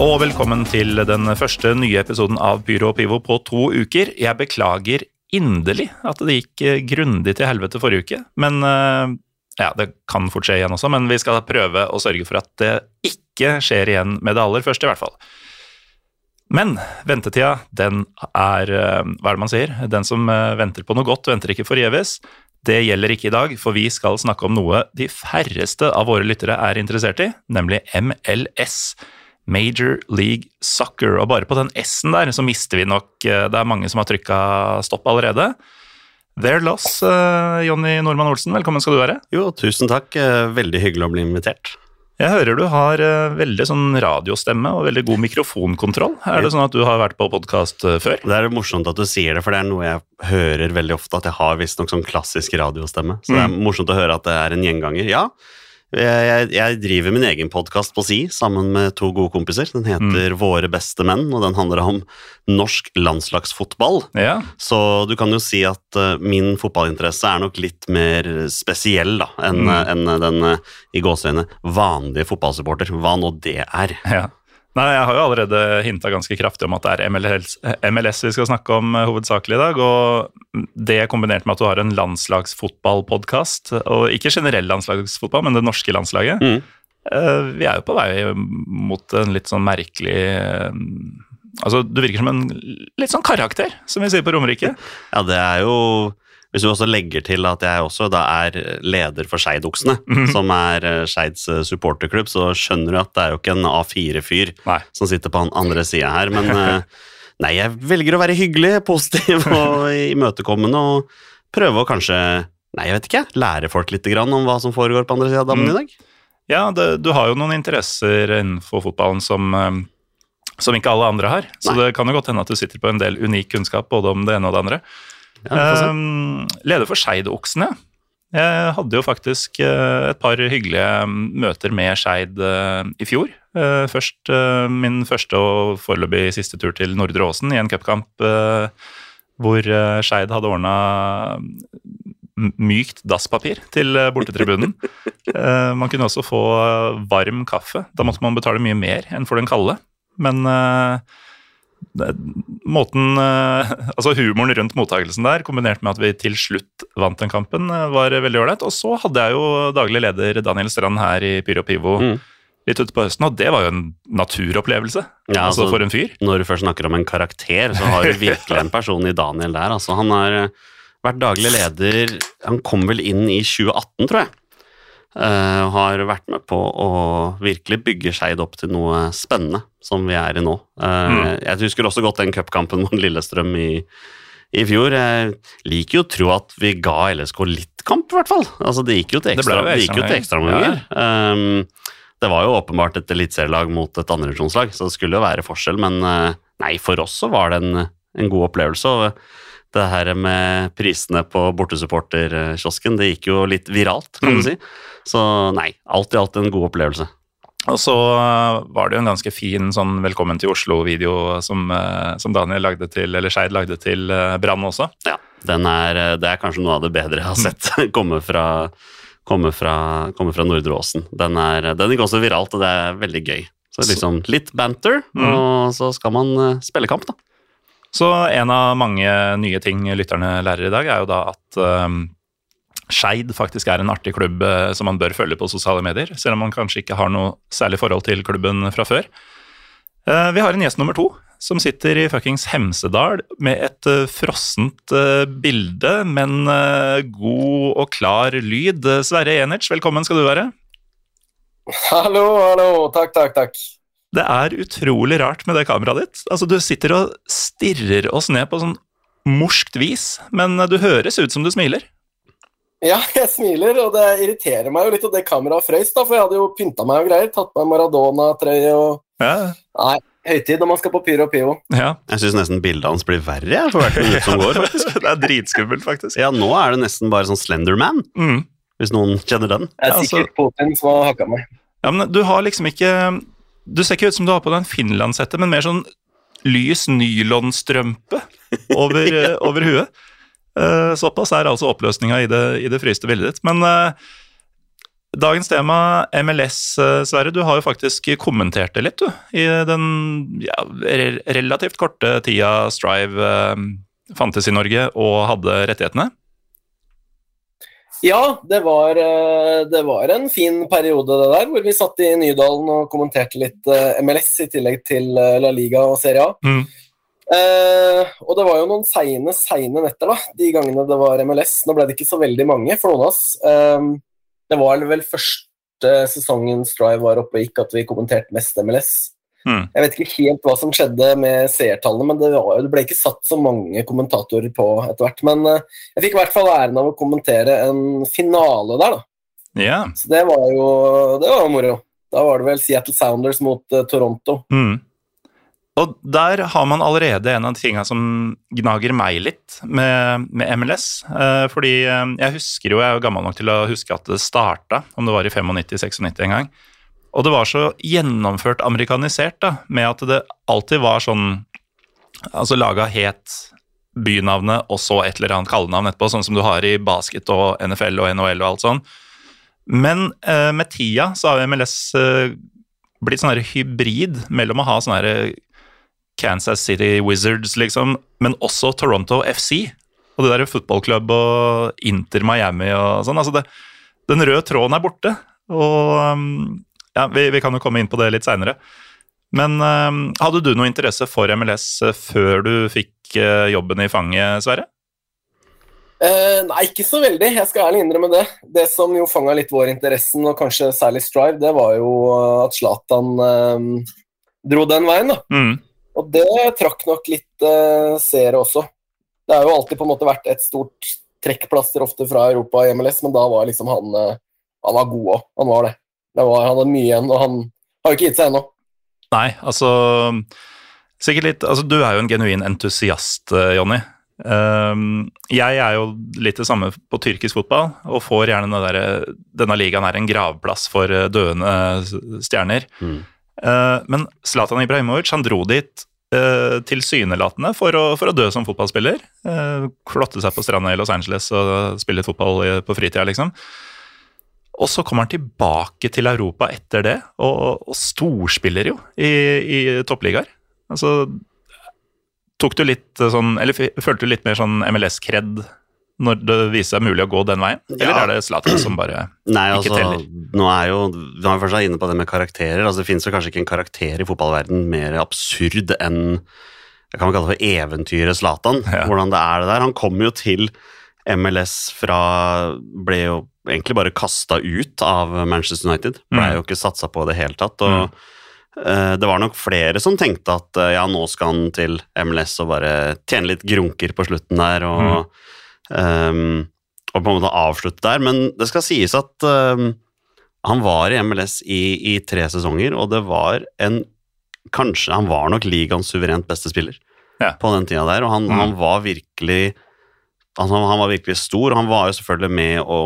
Og velkommen til den første nye episoden av Pyro og Pivo på to uker. Jeg beklager inderlig at det gikk eh, grundig til helvete forrige uke, men eh, ja, det kan fort skje igjen også, men vi skal prøve å sørge for at det ikke skjer igjen med det aller første, i hvert fall. Men ventetida, den er eh, Hva er det man sier? Den som venter på noe godt, venter ikke forgjeves. Det gjelder ikke i dag, for vi skal snakke om noe de færreste av våre lyttere er interessert i, nemlig MLS. Major League Soccer. Og bare på den S-en der så mister vi nok eh, Det er mange som har trykka stopp allerede. Their loss, eh, Jonny Normann Olsen, velkommen skal du være. Jo, tusen takk. Eh, Veldig hyggelig å bli invitert. Jeg hører du har veldig sånn radiostemme og veldig god mikrofonkontroll. Er det sånn at du har vært på podkast før? Det er morsomt at du sier det, for det er noe jeg hører veldig ofte, at jeg har visstnok sånn klassisk radiostemme. Så det er morsomt å høre at det er en gjenganger. Ja, jeg, jeg, driver min egen podkast på si sammen med to gode kompiser. Den heter Våre beste menn, og den handler om norsk landslagsfotball. Ja. Så du kan jo si at eh, min fotballinteresse er nok litt mer spesiell da, enn enn den eh, i gåseøyne vanlige fotballsupporter, hva nå det er. ja. Nei, jeg har jo allerede hinta ganske kraftig om at det er MLS, MLS vi skal snakke om eh, hovedsakelig i dag. Og det kombinert med at du har en landslagsfotballpodkast, og ikke generell landslagsfotball, men det norske landslaget. Mm. Eh, Vi er jo på vei mot en litt sånn merkelig eh, Altså, du virker som en litt sånn karakter, som vi sier på Romerike. Ja, det er jo Hvis du også legger til at jeg også da er leder for Skeidoksene, som er eh, Skeids eh, supporterklubb, så skjønner du at det er jo ikke en A4-fyr som sitter på den andre sida her. Men eh, nei, jeg velger å være hyggelig, positiv og imøtekommende og prøve å kanskje Nei, jeg vet ikke. Lære folk litt grann om hva som foregår på andre sida av dammen i dag. Ja, det, du har jo noen interesser innenfor fotballen som, som ikke alle andre har. Så Nei. det kan jo godt hende at du sitter på en del unik kunnskap både om det ene og det andre. Um, leder for Skeidoksene. Jeg hadde jo faktisk eh, et par hyggelige møter med Skeid eh, i fjor. Eh, Først min første og foreløpig siste tur til Nordre Åsen i en cupkamp hvor Skeid hadde ordna mykt dasspapir til bortetribunen. Man kunne også få varm kaffe. Da måtte man betale mye mer enn for den kalde. Men måten eh, Altså humoren rundt mottakelsen der, kombinert med at vi til slutt vant den kampen, eh, var veldig ålreit. Og så hadde jeg jo daglig leder Daniel Strand her i Pyro Pivo Mm. litt ute på høsten, og det var jo en naturopplevelse. Ja, altså, altså- for en fyr. Når du først snakker om en karakter, så har du virkelig en person i Daniel der. Altså, han har eh, vært daglig leder Han kom vel inn i 2018, tror jeg. Eh, har vært med på å virkelig bygge Skeid opp til noe spennende, som vi er i nå. Mm. Jeg husker også godt den cupkampen mot Lillestrøm i, i fjor. Jeg liker jo å tro at vi ga LSK litt kamp, i hvert fall. Altså, det gikk jo til Det ekstra- ekstraomganger. ekstraomganger. Um, det var jo åpenbart et eliteserielag mot et andrevisjonslag, så det skulle jo være forskjell, men eh, nei, for oss så var det en, en god opplevelse. og det her med prisene på bortesupporterkiosken, det gikk jo litt viralt, kan du si. Så nei, alt i alt en god opplevelse. Og så eh, var det jo en ganske fin sånn Velkommen til Oslo-video som, eh, som Daniel lagde til, eller Skeid lagde til eh, Brann også. Ja, den er, det er kanskje noe av det bedre jeg har sett komme fra, komme fra, komme fra Nordre Åsen. Den, er, den gikk også viralt, og det er veldig gøy. Så liksom litt banter, og så skal man spille kamp, da. Så en av mange nye ting lytterne lærer i dag, er jo da at um, Skeid faktisk er en artig klubb eh, som man bør følge på sosiale medier, selv om man kanskje ikke har noe særlig forhold til klubben fra før. Uh, vi har en gjest nummer to, som sitter i fuckings Hemsedal med et uh, frossent uh, bilde, men god og klar lyd. Sverre Enertz, velkommen skal du være. Hallo, hallo. Takk, takk, takk. Det er utrolig rart med det kameraet ditt. Altså, Du sitter og stirrer oss ned på sånn morskt vis, men du høres ut som du smiler. Ja, jeg smiler, og det irriterer meg jo litt at det kameraet frøys, da, for jeg hadde jo pynta meg og greier. Tatt på meg Maradona-trøye og Ja, Nei, høytid når man skal på Pyro og Pivo. ja. Jeg syns nesten bildet hans blir verre jeg, for hvert minutt som går. faktisk. Det er dritskummelt, faktisk. Ja, nå er det nesten bare sånn Slenderman, Mm. hvis noen kjenner den. Det er Ja, altså- sikkert Putin som har hakka meg. Ja, men du har liksom ikke Du ser ikke ut som du har på deg en finlandshette, men mer sånn lys nylonstrømpe over, ja. over huet. Uh, såpass er altså oppløsninga i det, i det fryste bildet ditt. Men uh, dagens tema, MLS, uh, Sverre. Du har jo faktisk kommentert det litt, du. I den ja, re relativt korte tida Strive eh, fantes i Norge og hadde rettighetene. Ja, det var, eh, det var en fin periode, det der, hvor vi satt i Nydalen og kommenterte litt eh, MLS i tillegg til eh, La Liga og Serie A. Mm. Eh, og det var jo noen seine, seine netter, da, de gangene det var MLS. Nå ble det ikke så veldig mange for noen av oss. Eh, det var vel første sesongen Strive var oppe og gikk at vi kommenterte mest MLS. Mm. Jeg vet ikke helt hva som skjedde med seertallene, men det, var, det ble ikke satt så mange kommentatorer på etter hvert. Men eh, jeg fikk i hvert fall æren av å kommentere en finale der, da. Yeah. Så det var jo det var moro. Da var det vel Seattle Sounders mot uh, Toronto. Mm. Og der har man allerede en av de tinga som gnager meg litt med, med MLS. Eh, fordi eh, jeg husker jo, jeg er jo gammel nok til å huske at det starta, om det var i 95-96 en gang. Og det var så gjennomført amerikanisert, da, med at det alltid var sånn Altså laga het bynavnet og så et eller annet kallenavn etterpå, sånn som du har i basket og NFL og NHL og alt sånn. Men eh, med tida så har MLS eh, blitt sånn hybrid mellom å ha sånn her Kansas City Wizards, liksom, men også Toronto FC. Og det der fotballklubb og Inter Miami og sånn. Altså det, den røde tråden er borte. Og um, ja, vi, vi kan jo komme inn på det litt seinere. Men um, hadde du noe interesse for MLS eh, før du fikk eh, jobben i fanget, Sverre? Eh, nei, ikke så veldig. Jeg skal ærlig innrømme det. Det som jo fanga litt vår interessen, og kanskje særlig Strive, det var jo at Zlatan eh, dro den veien, da. Mm. Og det trakk nok litt eh, seere også. Det har jo alltid på en måte vært et stort trekkplaster ofte fra Europa i MLS, men da var liksom han eh, Han var god òg. Han var det. Det var, han hadde mye igjen, og han har jo ikke gitt seg ennå. Nei, altså Sikkert litt Altså, du er jo en genuin entusiast, eh, Jonny. Um, jeg er jo litt det samme på tyrkisk fotball, og får gjerne det derre Denne ligaen er en gravplass for eh, døende stjerner. Mm. Uh, men Zlatan Ibrahimovic han dro dit uh, tilsynelatende for å, for å dø som fotballspiller. Uh, klotte seg på stranda i Los Angeles og spille fotball på fritida, liksom. Og så kommer han tilbake til Europa etter det, og, og storspiller jo i, i toppligaer. Altså Tok du litt sånn, eller følte du litt mer sånn MLS-kred når det viser seg mulig å gå den veien? Eller Ja. er det Zlatan som bare Nei, Ikke altså, teller. nå er jo, Vi var først inne på det med karakterer. altså Det finnes jo kanskje ikke en karakter i fotballverden mer absurd enn jeg kan kalle det for eventyret Zlatan. Ja. Hvordan det er det der. Han kom jo til MLS fra Ble jo egentlig bare kasta ut av Manchester United. Mm. jo ikke satsa på i det hele tatt. og eh, det var nok flere som tenkte at eh, ja, nå skal han til MLS og bare tjene litt grunker på slutten der. og ehm, og på en måte avslutte der, men det skal sies at um, han var i MLS i, i tre sesonger, og det var en Kanskje han var nok ligaens suverent beste spiller Ja. på den tida der, og han, Mm. han var virkelig altså, Han var virkelig stor, og han var jo selvfølgelig med å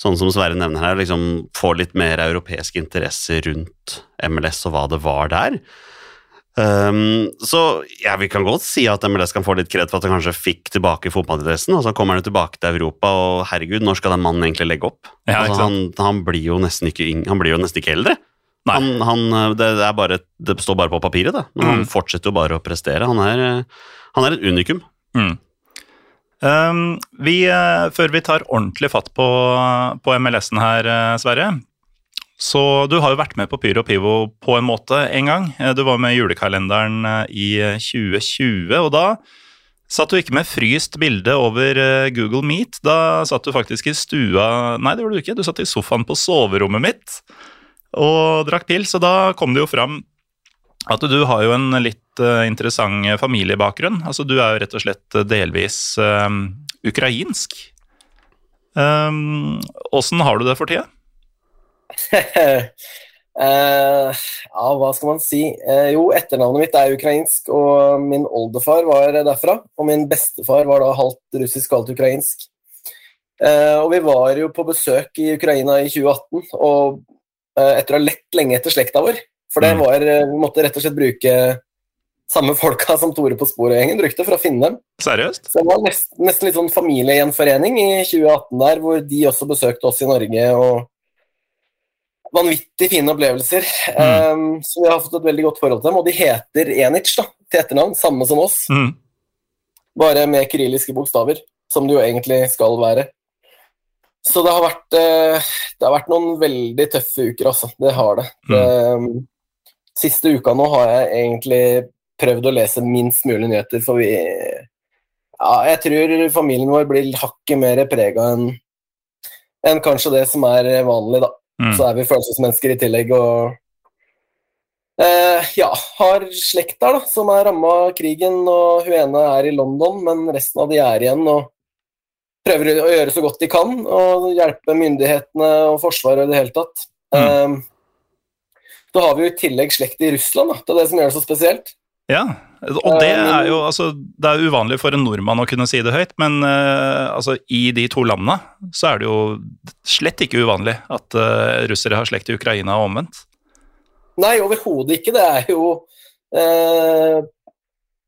Sånn som Sverre nevner her, liksom få litt mer europeisk interesse rundt MLS og hva det var der. Um, så ja, vi kan godt si at MLS kan få litt kred for at han kanskje fikk tilbake fotballadressen, Og så kommer han tilbake til Europa, og herregud, når skal den mannen egentlig legge opp? Ja, altså, han, han, blir jo nesten ikke han blir jo nesten ikke eldre. Han, han, det, det, er bare, det står bare på papiret, det. Men han Mm. fortsetter jo bare å prestere. Han er, eh, han er et unikum. Mm. Um, vi, eh, før vi tar ordentlig fatt på, på MLS-en her, eh, Sverre Så du har jo vært med på Pyro Pivo på en måte en gang. Eh, Du var med i julekalenderen i eh, 2020, og da satt du ikke med fryst bilde over Google Meet. Da satt du faktisk i stua Nei, det gjorde du ikke. Du satt i sofaen på soverommet mitt og drakk pils. Og da kom det jo fram at du har jo en litt eh, interessant familiebakgrunn. Altså, du er jo rett og slett delvis eh, ukrainsk. Åssen har du det for tida? uh, ja, hva skal man si? Eh, jo, etternavnet mitt er ukrainsk, og min oldefar var derfra. Og min bestefar var da halvt russisk, halvt ukrainsk. Eh, og vi var jo på besøk i Ukraina i 2018, og eh, etter å ha lett lenge etter slekta vår. For det Mm. var eh, Vi måtte rett og slett bruke samme folka som Tore på sporet-gjengen brukte for å finne dem. Seriøst? Så det var nesten, nesten litt sånn familiegjenforening i 2018 der, hvor de også besøkte oss i Norge. og Vanvittig fine opplevelser. Um, så vi har fått et veldig godt forhold til dem. Og de heter Enic da, til etternavn, samme som oss, Mm. bare med kyrilliske bokstaver, som det jo egentlig skal være. Så det har vært, uh, det har vært noen veldig tøffe uker, altså. Det har det. det um, siste uka nå har jeg egentlig prøvd å lese minst mulig nyheter, for vi ja, jeg tror familien vår blir hakket mer prega enn en kanskje det som er vanlig, da. Mm. Så er vi følelsesmennesker i tillegg og eh, Ja, har slekt der, da, som er ramma av krigen, og hun ene er i London, men resten av de er igjen og prøver å gjøre så godt de kan og hjelpe myndighetene og Forsvaret i det hele tatt. Eh, så har vi jo i tillegg slekt i Russland, da. Det er det som gjør det så spesielt. Ja, og det er jo altså, Det er uvanlig for en nordmann å kunne si det høyt, men uh, altså, i de to landene så er det jo slett ikke uvanlig at uh, russere har slekt i Ukraina og omvendt. Nei, overhodet ikke. Det er jo uh,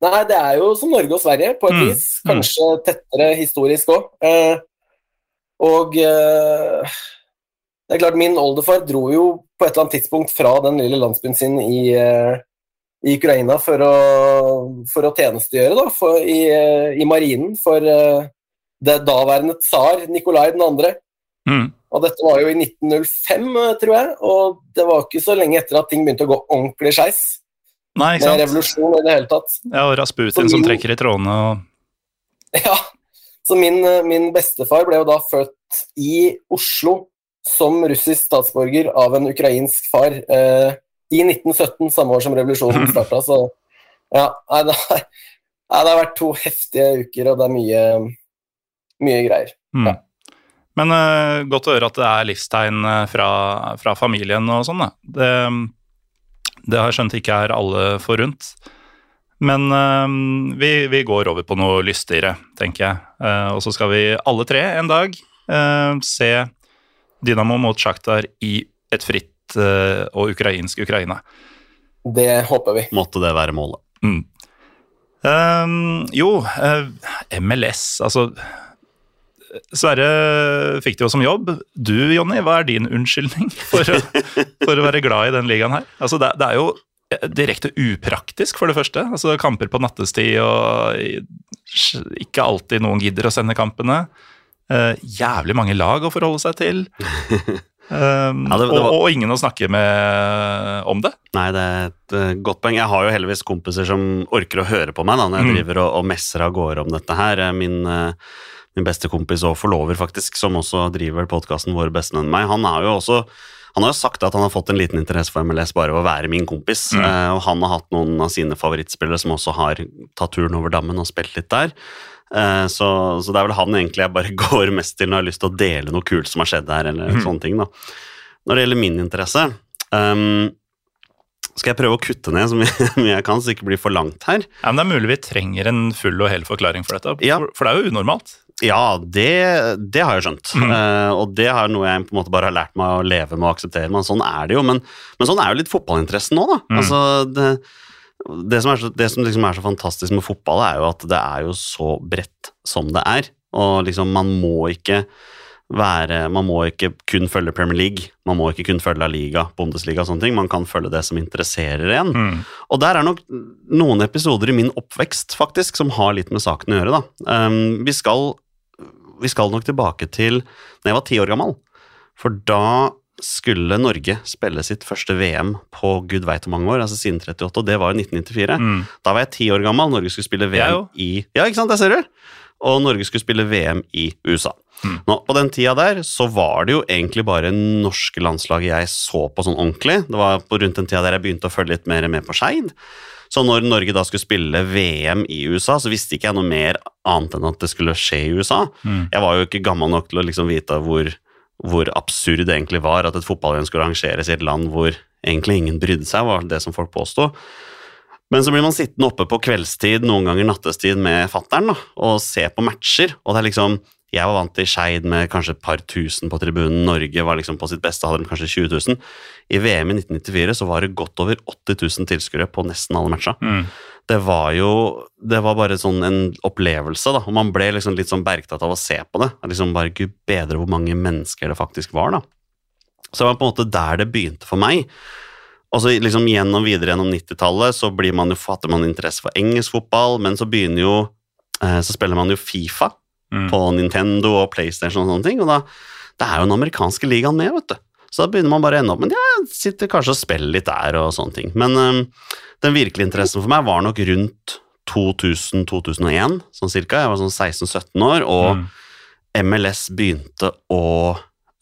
Nei, det er jo som Norge og Sverige, på et Mm, vis. Kanskje tettere historisk òg. Eh, og eh, det er klart, min oldefar dro jo på et eller annet tidspunkt fra den lille landsbyen sin i, eh, i Ukraina for å, for å tjenestegjøre da, for, i, eh, i marinen for eh, det daværende tsar Nikolai 2. Mm. Og dette var jo i 1905, eh, tror jeg, og det var ikke så lenge etter at ting begynte å gå ordentlig skeis. Nei, ikke Med sant? revolusjon i det hele tatt. Ja, og Rasputin min, som trekker i trådene og Ja, så min, min bestefar ble jo da født i Oslo som russisk statsborger av en ukrainsk far eh, i 1917, samme år som revolusjonen starta. Så ja, det, har, det har vært to heftige uker, og det er mye, mye greier. mm. Ja. Men eh, godt å høre at det er livstegn eh, fra, fra familien og sånn, da. Det, det har jeg skjønt ikke er alle forunt. Men eh, vi, vi går over på noe lystigere, tenker jeg. Eh, og så skal vi alle tre en dag eh, se Dynamo mot Sjaktar i et fritt uh, og ukrainsk Ukraina. Det håper vi. Måtte det være målet. Mm. Ehm, jo, uh, MLS, altså Sverre fikk det jo som jobb. Du, Jonny, hva er din unnskyldning for å, for å være glad i den ligaen her? Altså, det, det er jo direkte upraktisk, for det første. Altså, kamper på nattestid, og ikke alltid noen gidder å sende kampene. Eh, jævlig mange lag å forholde seg til. Um, Ja, det- det var- og, og ingen å snakke med om det. Nei, det er et eh, godt poeng. Jeg har jo heldigvis kompiser som orker å høre på meg da, når jeg Mm. driver og, og messer av gårde om dette her. Eh, Min, eh, min beste kompis og forlover, faktisk, som også driver podkasten Våre bestevenn meg, han har jo også han har jo sagt at han har fått en liten interesse for MLS bare ved å være min kompis. Mm. Uh, og han har hatt noen av sine favorittspillere som også har tatt turen over dammen og spilt litt der. Eh, så, så det er vel han egentlig jeg bare går mest til når jeg har lyst til å dele noe kult som har skjedd her. eller mm. sånne ting da. Når det gjelder min interesse um, skal jeg prøve å kutte ned så mye mye jeg kan, så det ikke blir for langt her. Ja, men Det er mulig vi trenger en full og hel forklaring for dette, Ja. for, for det er jo unormalt. Ja, det, det har jeg skjønt. Mm. Uh, og det er noe jeg på en måte bare har lært meg å leve med og akseptere. Men sånn er det jo. Men, men sånn er jo litt fotballinteressen nå, da. Mm. Altså, det, det som, er så, det som liksom er så fantastisk med fotball, er jo at det er jo så bredt som det er. Og liksom, man må ikke være Man må ikke kun følge Premier League, man må ikke kun følge La Liga, Bundesliga og sånne ting. Man kan følge det som interesserer en. Mm. Og der er nok noen episoder i min oppvekst faktisk som har litt med saken å gjøre. da. Um, vi, skal, vi skal nok tilbake til da jeg var ti år gammel. For da skulle Norge spille sitt første VM på gud veit hvor mange år, altså siden 38, og det var i 1994. Mm. Da var jeg ti år gammel, Norge skulle spille VM i Ja, ikke sant, det ser du! og Norge skulle spille VM i USA. Nå, på den tida der så var det jo egentlig bare norske landslaget jeg så på sånn ordentlig. Det var på rundt den tida der jeg begynte å følge litt mer med på Skeid. Så når Norge da skulle spille VM i USA, så visste ikke jeg noe mer annet enn at det skulle skje i USA. Jeg var jo ikke gammel nok til å liksom vite hvor, hvor absurd det egentlig var at et fotball-VM skulle arrangeres i et land hvor egentlig ingen brydde seg, var det som folk påsto. Men så blir man sittende oppe på kveldstid, noen ganger nattestid med fattern og se på matcher. Og det er liksom Jeg var vant til Skeid med kanskje et par tusen på tribunen. Norge var liksom på sitt beste, hadde de kanskje 20 000. I VM i 1994 så var det godt over 80 000 tilskuere på nesten alle matcha. Det var jo Det var bare sånn en opplevelse, da. Og man ble liksom litt sånn bergtatt av å se på det. Liksom bare Gud bedre hvor mange mennesker det faktisk var, da. Så det var på en måte der det begynte for meg. Og så liksom gjennom videre gjennom 90-tallet så blir man jo, fatter man interesse for engelsk fotball, men så begynner jo eh, Så spiller man jo Fifa på Nintendo og PlayStation og sånne ting, og da Det er jo den amerikanske ligaen med, vet du. Så da begynner man bare å ende opp med ja, sitter kanskje og spiller litt der og sånne ting. Men eh, den virkelige interessen for meg var nok rundt 2000-2001, sånn cirka. Jeg var sånn 16-17 år, og MLS begynte å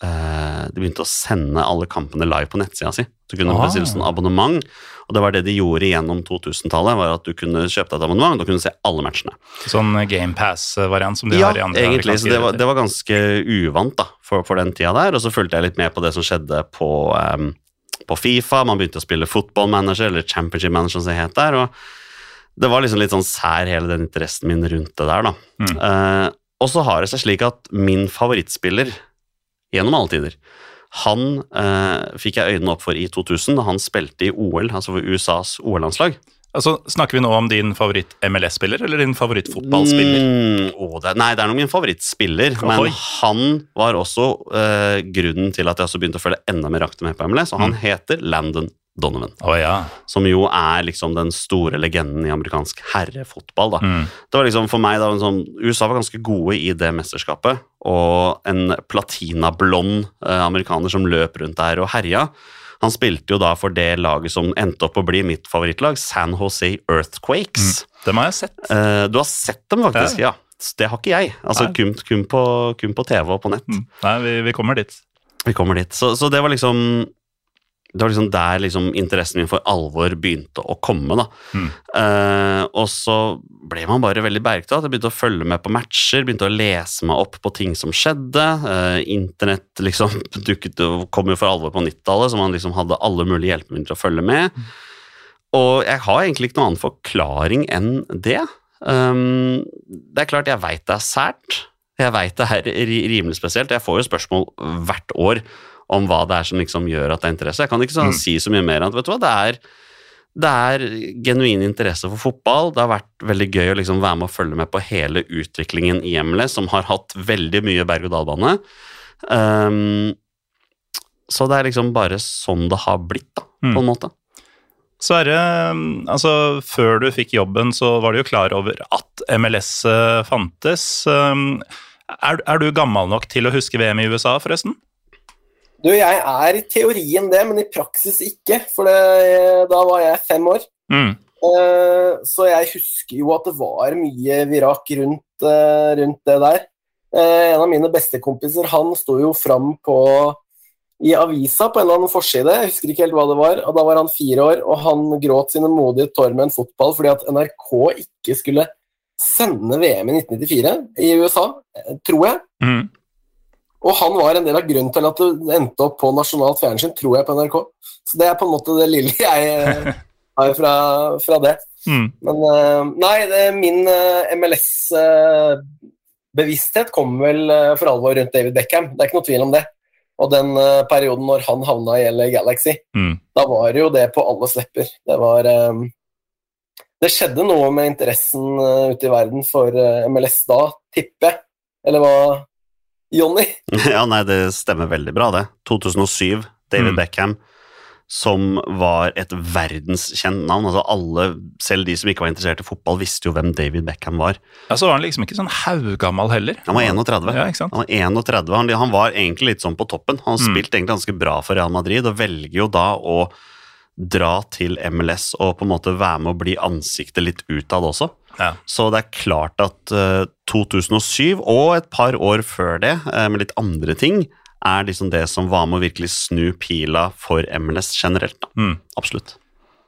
eh, De begynte å sende alle kampene live på nettsida si. Du kunne Ah. bestille sånn abonnement, og det var det de gjorde gjennom 2000-tallet. var at Du kunne kjøpe deg et abonnement, da kunne se alle matchene. Sånn GamePass-variant som de Ja, har i andre egentlig, så det var, det var ganske uvant da, for, for den tida der, og så fulgte jeg litt med på det som skjedde på, em, på Fifa. Man begynte å spille football manager, eller championship manager som det het der, og det var liksom litt sånn sær hele den interessen min rundt det der, da. Mm. Eh, og så har det seg slik at min favorittspiller gjennom alle tider, han eh, fikk jeg øynene opp for i 2000, da han spilte i OL, altså for USAs OL-landslag. Altså, snakker vi nå om din favoritt-MLS-spiller eller din favorittfotballspiller? Mm, det, nei, det er nok min favorittspiller, men Oi. han var også eh, grunnen til at jeg også begynte å følge enda mer aktivt med på MLS, og han Mm. heter Landon Donovan, Oh, ja. som jo er liksom den store legenden i amerikansk herrefotball. da. Mm. Det var liksom for meg da, en sånn, USA var ganske gode i det mesterskapet, og en platinablond eh, amerikaner som løp rundt der og herja. Han spilte jo da for det laget som endte opp å bli mitt favorittlag, San Jose Earthquakes. Dem har jeg sett. Uh, du har sett dem, faktisk? Ja. Det har ikke jeg. Altså kun, kun, på, kun på TV og på nett. Mm. Nei, vi, vi kommer dit. Vi kommer dit. Så, så det var liksom det var liksom der liksom interessen min for alvor begynte å komme. da. Mm. Eh, og så ble man bare veldig bergtatt. Jeg begynte å følge med på matcher, begynte å lese meg opp på ting som skjedde. Eh, Internett liksom dukket, kom jo for alvor på 90-tallet, så man liksom hadde alle mulige hjelpemidler til å følge med. Og jeg har egentlig ikke noen annen forklaring enn det. Um, det er klart, jeg veit det er sært. Jeg veit det er rimelig spesielt. Jeg får jo spørsmål hvert år om hva det er som liksom gjør at det er interesse. Jeg kan ikke sånn Mm. si så mye mer enn at vet du hva, det er, det er genuin interesse for fotball. Det har vært veldig gøy å liksom være med å følge med på hele utviklingen i MLS, som har hatt veldig mye berg-og-dal-bane. Um, så det er liksom bare sånn det har blitt, da, Mm. på en måte. Sverre, altså før du fikk jobben, så var du jo klar over at MLS eh, fantes. Um, Er, er du gammel nok til å huske VM i USA, forresten? Du, jeg er i teorien det, men i praksis ikke. For det, da var jeg fem år. Mm. Eh, Så jeg husker jo at det var mye virak rundt, eh, rundt det der. Eh, En av mine bestekompiser han sto jo fram på i avisa på en eller annen forside, jeg husker ikke helt hva det var. og Da var han fire år, og han gråt sine modige tårer med en fotball fordi at NRK ikke skulle sende VM i 1994 i USA, tror jeg. Mm. Og han var en del av grunnen til at det endte opp på nasjonalt fjernsyn, tror jeg, på NRK. Så det er på en måte det lille jeg eh, har fra, fra det. Mm. Men eh, nei, det, min MLS-bevissthet kom vel eh, for alvor rundt David Beckham. Det er ikke noe tvil om det. Og den eh, perioden når han havna i LA Galaxy, Mm. da var jo det på alles lepper. Det var eh, Det skjedde noe med interessen eh, ute i verden for eh, MLS da, tipper jeg. Eller hva, Jonny? Ja, nei, det stemmer veldig bra, det. 2007, David Mm. Beckham, som var et verdenskjent navn. Altså alle, selv de som ikke var interessert i fotball, visste jo hvem David Beckham var. Ja, så var han liksom ikke sånn haugammal heller. Han var 31. Ja, ikke sant? Han var 31, han, han var egentlig litt sånn på toppen. Han Mm. spilte egentlig ganske bra for Real Madrid, og velger jo da å dra til MLS og på en måte være med å bli ansiktet litt utad også. Ja. Så det er klart at eh, 2007, og et par år før det, eh, med litt andre ting, er liksom det som var med å virkelig snu pila for MLS generelt. Mm. Absolutt.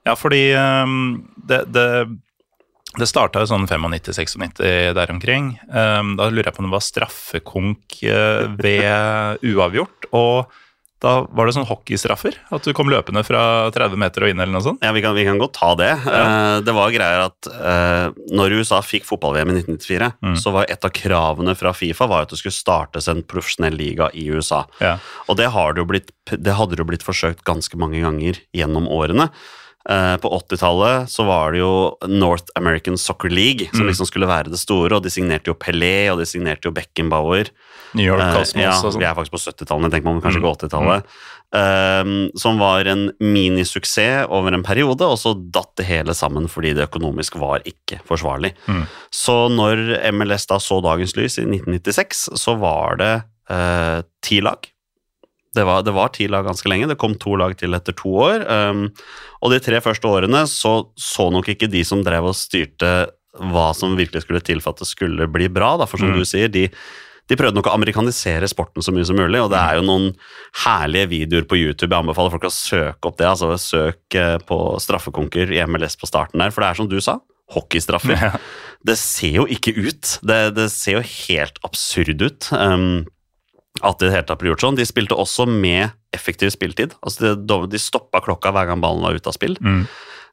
Ja, fordi um, det, det, det starta jo sånn 95-96 der omkring. Um, da lurer jeg på om det var straffekonk eh, ved uavgjort. Og da var det sånn hockeystraffer? At du kom løpende fra 30 meter og inn, eller noe sånt? Ja, vi kan, vi kan godt ta det. Eh, det var greier at uh, når USA fikk fotball-VM i 1994, Mm. så var et av kravene fra Fifa var at det skulle startes en profesjonell liga i USA. Ja. Og det, har det, jo blitt, det hadde det jo blitt forsøkt ganske mange ganger gjennom årene. Eh, på 80-tallet så var det jo North American Soccer League som Mm. liksom skulle være det store, og de signerte jo Pelé, og de signerte jo Beckenbauer. New York Eh, Cosmos ja, og sånn. vi er faktisk på 70-tallet, tenker man kanskje Mm. ikke 80-tallet. Um, som var en minisuksess over en periode, og så datt det hele sammen fordi det økonomisk var ikke forsvarlig. Mm. Så når MLS da så dagens lys i 1996, så var det uh, ti lag. Det var, det var ti lag ganske lenge. Det kom to lag til etter to år. Um, og de tre første årene så så nok ikke de som drev og styrte hva som virkelig skulle til for at det skulle bli bra. Da. For som Mm. du sier, de, de prøvde nok å amerikanisere sporten så mye som mulig, og det er jo noen herlige videoer på YouTube. Jeg anbefaler folk å søke opp det. altså Søk eh, på straffekonker i MLS på starten der, for det er som du sa, hockeystraffer. Ja. Det ser jo ikke ut. Det, det ser jo helt absurd ut. Um, at det hele tatt blir gjort sånn. De spilte også med effektiv spilletid. Altså de, de stoppa klokka hver gang ballen var ute av spill. Mm.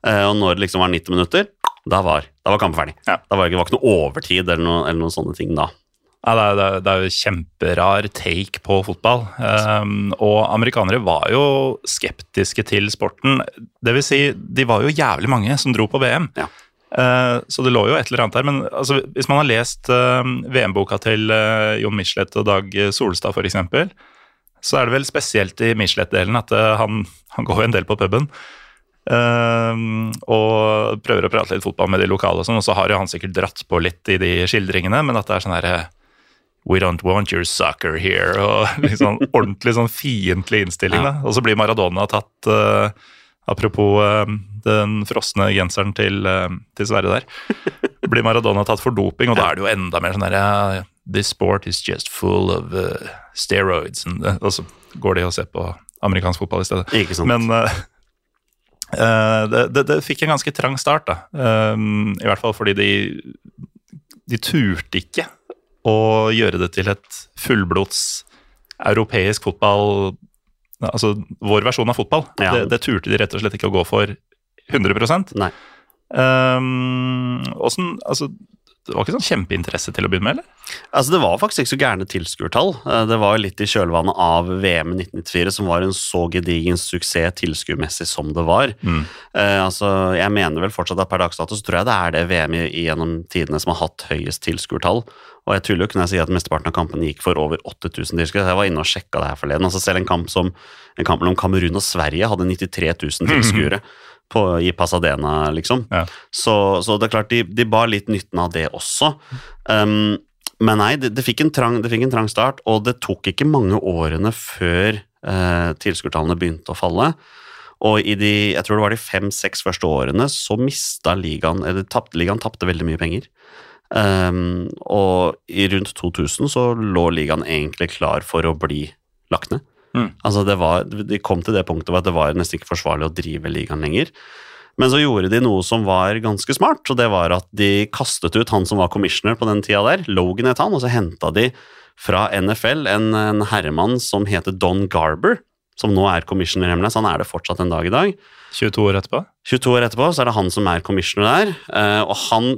Uh, og når det liksom var 90 minutter, da var, da var kampen ferdig. Ja. Da var det, ikke, var ikke noe overtid eller, noe, eller noen sånne ting da. Ja, det, er, det, er, jo kjemperar take på fotball. Um, og amerikanere var jo skeptiske til sporten. Det vil si, de var jo jævlig mange som dro på VM. Ja. Uh, så det lå jo et eller annet der. Men altså, hvis man har lest uh, VM-boka til uh, Jon Michelet og Dag Solstad f.eks., så er det vel spesielt i Michelet-delen at uh, han, han går jo en del på puben. Uh, og prøver å prate litt fotball med de lokale, og sånn, og så har jo han sikkert dratt på litt i de skildringene, men at det er sånn herre We don't want your soccer here. Og liksom ordentlig sånn fiendtlig innstilling. Da. Og så blir Maradona tatt uh, Apropos uh, den frosne genseren til, uh, til Sverre der. Blir Maradona tatt for doping, og da er det jo enda mer sånn derre This sport is just full of steroids. Og så går de og ser på amerikansk fotball i stedet. Ikke sant? Men det, det, det fikk en ganske trang start, da. I hvert fall fordi de, de turte ikke å gjøre det til et fullblods europeisk fotball Altså vår versjon av fotball. Ja. Det, det turte de rett og slett ikke å gå for 100 Nei. um, åssen- altså, Det var ikke sånn kjempeinteresse til å begynne med, eller? Altså, det var faktisk ikke så gærne tilskuertall. Eh, Det var jo litt i kjølvannet av VM i 1994, som var en så gedigen suksess tilskuermessig som det var. Mm. Eh, altså, jeg mener vel fortsatt at per dags dato så tror jeg det er det VM i, gjennom tidene som har hatt høyest tilskuertall. Og jeg tuller jo ikke når jeg sier at mesteparten av kampene gikk for over 8000 tilskuere. Jeg var inne og sjekka det her forleden. Altså, selv en kamp som en kamp mellom Kamerun og Sverige hadde 93 000 tilskuere. På, I Pasadena, liksom. Ja. Så, så det er klart, de, de bar litt nytten av det også. Um, men nei, det, det, fikk en trang, det fikk en trang start, og det tok ikke mange årene før eh, tilskuertallene begynte å falle. Og i de, jeg tror det var de fem-seks første årene så mista ligaen eller tapt, Ligaen tapte veldig mye penger. Um, og i rundt 2000 så lå ligaen egentlig klar for å bli lagt ned. Mm. Altså det var, De kom til det punktet at det var nesten ikke forsvarlig å drive ligaen lenger. Men så gjorde de noe som var ganske smart, og det var at de kastet ut han som var commissioner på den tida der, Logan het han, og så henta de fra NFL en, en herremann som heter Don Garber, som nå er commissioner MLS. Han er det fortsatt en dag i dag. 22 år etterpå? 22 år etterpå så er det han som er commissioner der, eh, og han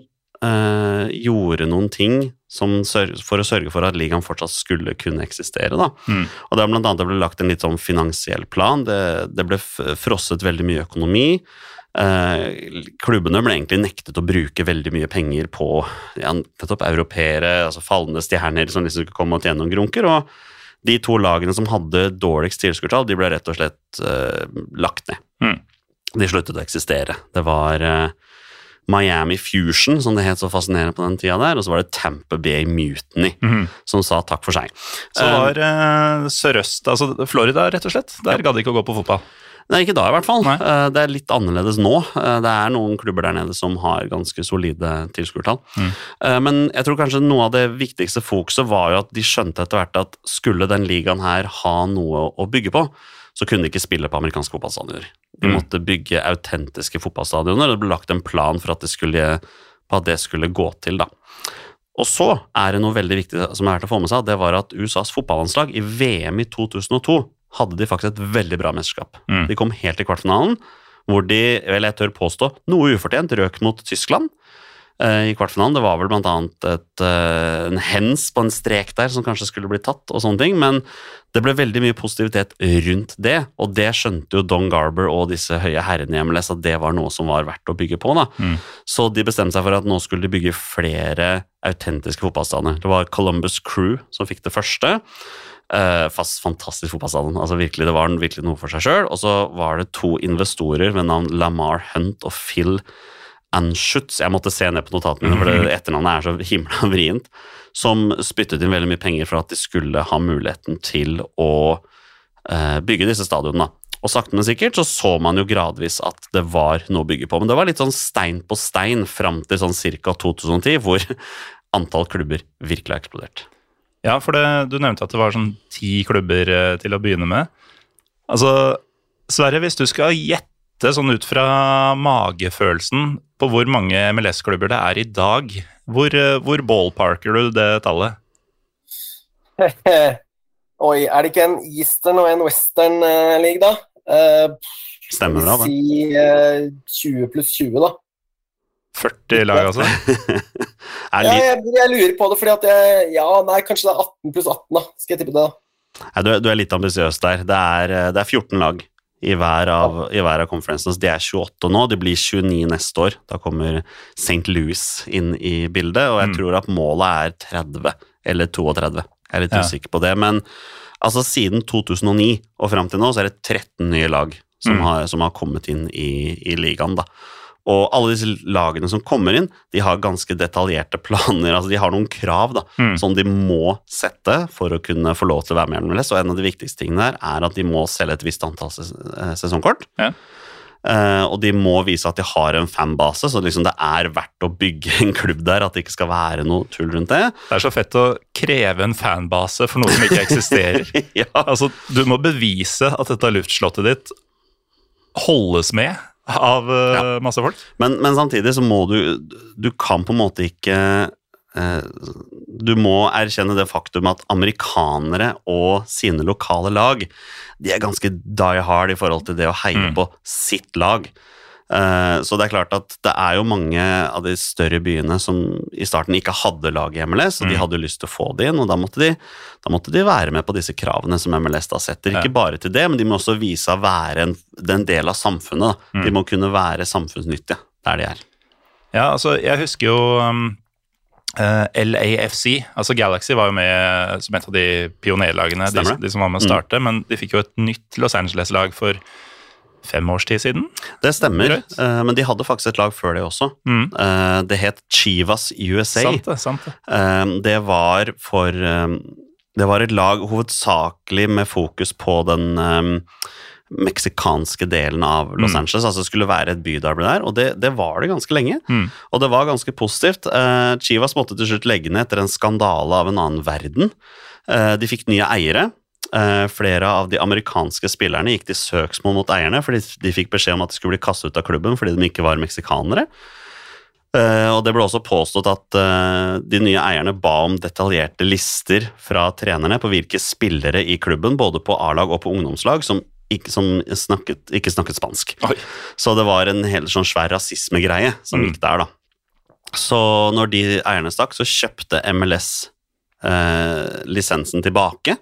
øh, gjorde noen ting for å sørge for at ligaen fortsatt skulle kunne eksistere. Da. Mm. Og det, er blant annet, det ble lagt en litt sånn finansiell plan, det, det ble frosset veldig mye økonomi. Eh, klubbene ble egentlig nektet å bruke veldig mye penger på ja, nettopp europeere, altså fallende stjerner som liksom skulle komme og tjene noen grunker. og de to lagene som hadde dårligst tilskuertall, de ble rett og slett eh, lagt ned. Mm. De sluttet å eksistere. Det var eh, Miami Fusion, som det het så fascinerende på den tida der, og så var det Tampa Bay Mutiny, Mhm. som sa takk for seg. Så Eh, var eh, sørøst, altså Florida, rett og slett. Der gadd de ikke å gå på fotball. Nei, ikke da i hvert fall. Nei. Eh, Det er litt annerledes nå. Eh, Det er noen klubber der nede som har ganske solide tilskuertall. Mm. Men jeg tror kanskje noe av det viktigste fokuset var jo at de skjønte etter hvert at skulle den ligaen her ha noe å bygge på, så kunne de ikke spille på amerikanske fotballstadioner. De Mm. måtte bygge autentiske fotballstadioner, og det ble lagt en plan for at det skulle, på at det skulle gå til. da. Og så er det noe veldig viktig som er verdt å få med seg, det var at USAs fotballandslag i VM i 2002 hadde de faktisk et veldig bra mesterskap. Mm. De kom helt til kvartfinalen, hvor de, vel jeg tør påstå, noe ufortjent røk mot Tyskland i kvartfinalen. Det var vel blant annet eh, en hens på en strek der som kanskje skulle bli tatt, og sånne ting, men det ble veldig mye positivitet rundt det, og det skjønte jo Don Garber og disse høye herrene i MLS at det var noe som var verdt å bygge på. da. Mm. Så de bestemte seg for at nå skulle de bygge flere autentiske fotballstadioner. Det var Columbus Crew som fikk det første. Uh, fast fantastisk fotballstadion. Altså virkelig, det var virkelig noe for seg sjøl. Og så var det to investorer ved navn Lamar Hunt og Phil Anschutz. Jeg måtte se ned på notatene mine, for det etternavnet er så himla vrient. Som spyttet inn veldig mye penger for at de skulle ha muligheten til å eh, bygge disse stadionene. Og sakte, men sikkert så så man jo gradvis at det var noe å bygge på. Men det var litt sånn stein på stein fram til sånn ca. 2010, hvor antall klubber virkelig har eksplodert. Ja, for det, du nevnte at det var sånn ti klubber eh, til å begynne med. Altså, Sverre, hvis du skal gjette sånn ut fra magefølelsen på hvor mange MLS-klubber det er i dag, hvor, eh, hvor ballparker du det tallet? Oi, er det ikke en Eastern og en Western eh, league, da? Uh, Stemmer det, da? Si uh, 20 pluss 20, da. 40 lag, altså? Er Ja, litt, jeg, jeg lurer på det, fordi at jeg Ja, nei, kanskje det er 18 pluss 18, da. Skal jeg tippe det, da. nei, du, du er litt ambisiøs der. Det er, det er 14 lag i hver av, i hver av conferences. De er 28 nå, de blir 29 neste år. Da kommer St. Louis inn i bildet, og jeg Mm. tror at målet er 30 eller 32. Jeg er litt Ja. usikker på det, men altså siden 2009 og fram til nå, så er det 13 nye lag som, Mm. har, som har kommet inn i, i ligaen, da. Og alle disse lagene som kommer inn, de har ganske detaljerte planer. altså De har noen krav da, Mm. som de må sette for å kunne få lov til å være med i MLS. Og en av de viktigste tingene der er at de må selge et visst antall ses eh, sesongkort. Ja. Uh, og de må vise at de har en fanbase, så liksom det er verdt å bygge en klubb der. At det ikke skal være noe tull rundt det. Det er så fett å kreve en fanbase for noe som ikke eksisterer. ja. Altså, du må bevise at dette luftslottet ditt holdes med av eh, Ja. masse folk. Men, men samtidig så må du Du kan på en måte ikke eh, Du må erkjenne det faktum at amerikanere og sine lokale lag de er ganske die hard i forhold til det å heie Mm. på sitt lag. Eh, så det er klart at det er jo mange av de større byene som i starten ikke hadde lag i MLS, og de Mm. hadde jo lyst til å få det inn, og da måtte de, da måtte de være med på disse kravene som MLS da setter. Ikke bare til det, men de må også vise å være en, en del av samfunnet. Da. Mm. De må kunne være samfunnsnyttige der de er. Ja, altså, jeg husker jo um, eh, LAFC, altså Galaxy var jo med som et av de pionerlagene, de, de som var med å starte, men de fikk jo et nytt Los Angeles-lag for fem års tid siden. Det stemmer, Greit. eh, men de hadde faktisk et lag før det også. Mm. Eh, det het Chivas USA. Sant det, sant det. Eh, det var for Det var et lag hovedsakelig med fokus på den meksikanske delen av Los Mm. Angeles. Altså det skulle være et bydarby der, og det, det var det ganske lenge. Mm. Og det var ganske positivt. Chivas måtte til slutt legge ned etter en skandale av en annen verden. De fikk nye eiere. Eh, flere av de amerikanske spillerne gikk til søksmål mot eierne fordi de fikk beskjed om at de skulle bli kastet ut av klubben fordi de ikke var meksikanere. Eh, og det ble også påstått at eh, de nye eierne ba om detaljerte lister fra trenerne på hvilke spillere i klubben, både på A-lag og på ungdomslag, som ikke, som snakket, ikke snakket spansk. Oi. Så det var en helt sånn svær rasismegreie som Mm. gikk der, da. Så når de eierne stakk, så kjøpte MLS eh, lisensen tilbake.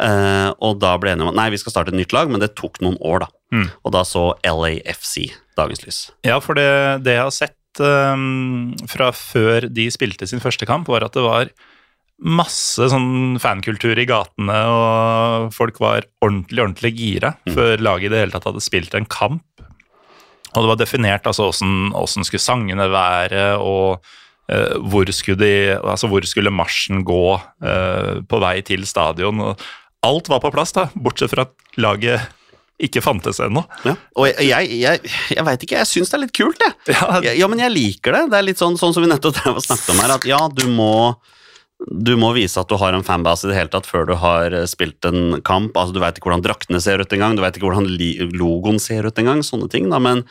Eh, og da ble enige om at nei, vi skal starte et nytt lag, men det tok noen år, da. Mm. Og da så LAFC dagens lys. Ja, for det, det jeg har sett um, fra før de spilte sin første kamp, var at det var masse sånn fankultur i gatene, og folk var ordentlig, ordentlig gira Mm. før laget i det hele tatt hadde spilt en kamp. Og det var definert altså åssen åssen skulle sangene være, og eh, hvor, skulle de, altså hvor skulle marsjen gå uh, på vei til stadion. Og alt var på plass, da, bortsett fra at laget ikke fantes ennå. Ja. Og jeg, jeg, jeg, jeg veit ikke, jeg syns det er litt kult, jeg. Ja, Ja, ja, men jeg liker det. Det er litt sånn, sånn som vi nettopp snakket om her, at ja, du må du må vise at du har en fanbase i det hele tatt før du har eh, spilt en kamp. altså Du veit ikke hvordan draktene ser ut engang, du veit ikke hvordan logoen ser ut engang. Sånne ting, da, men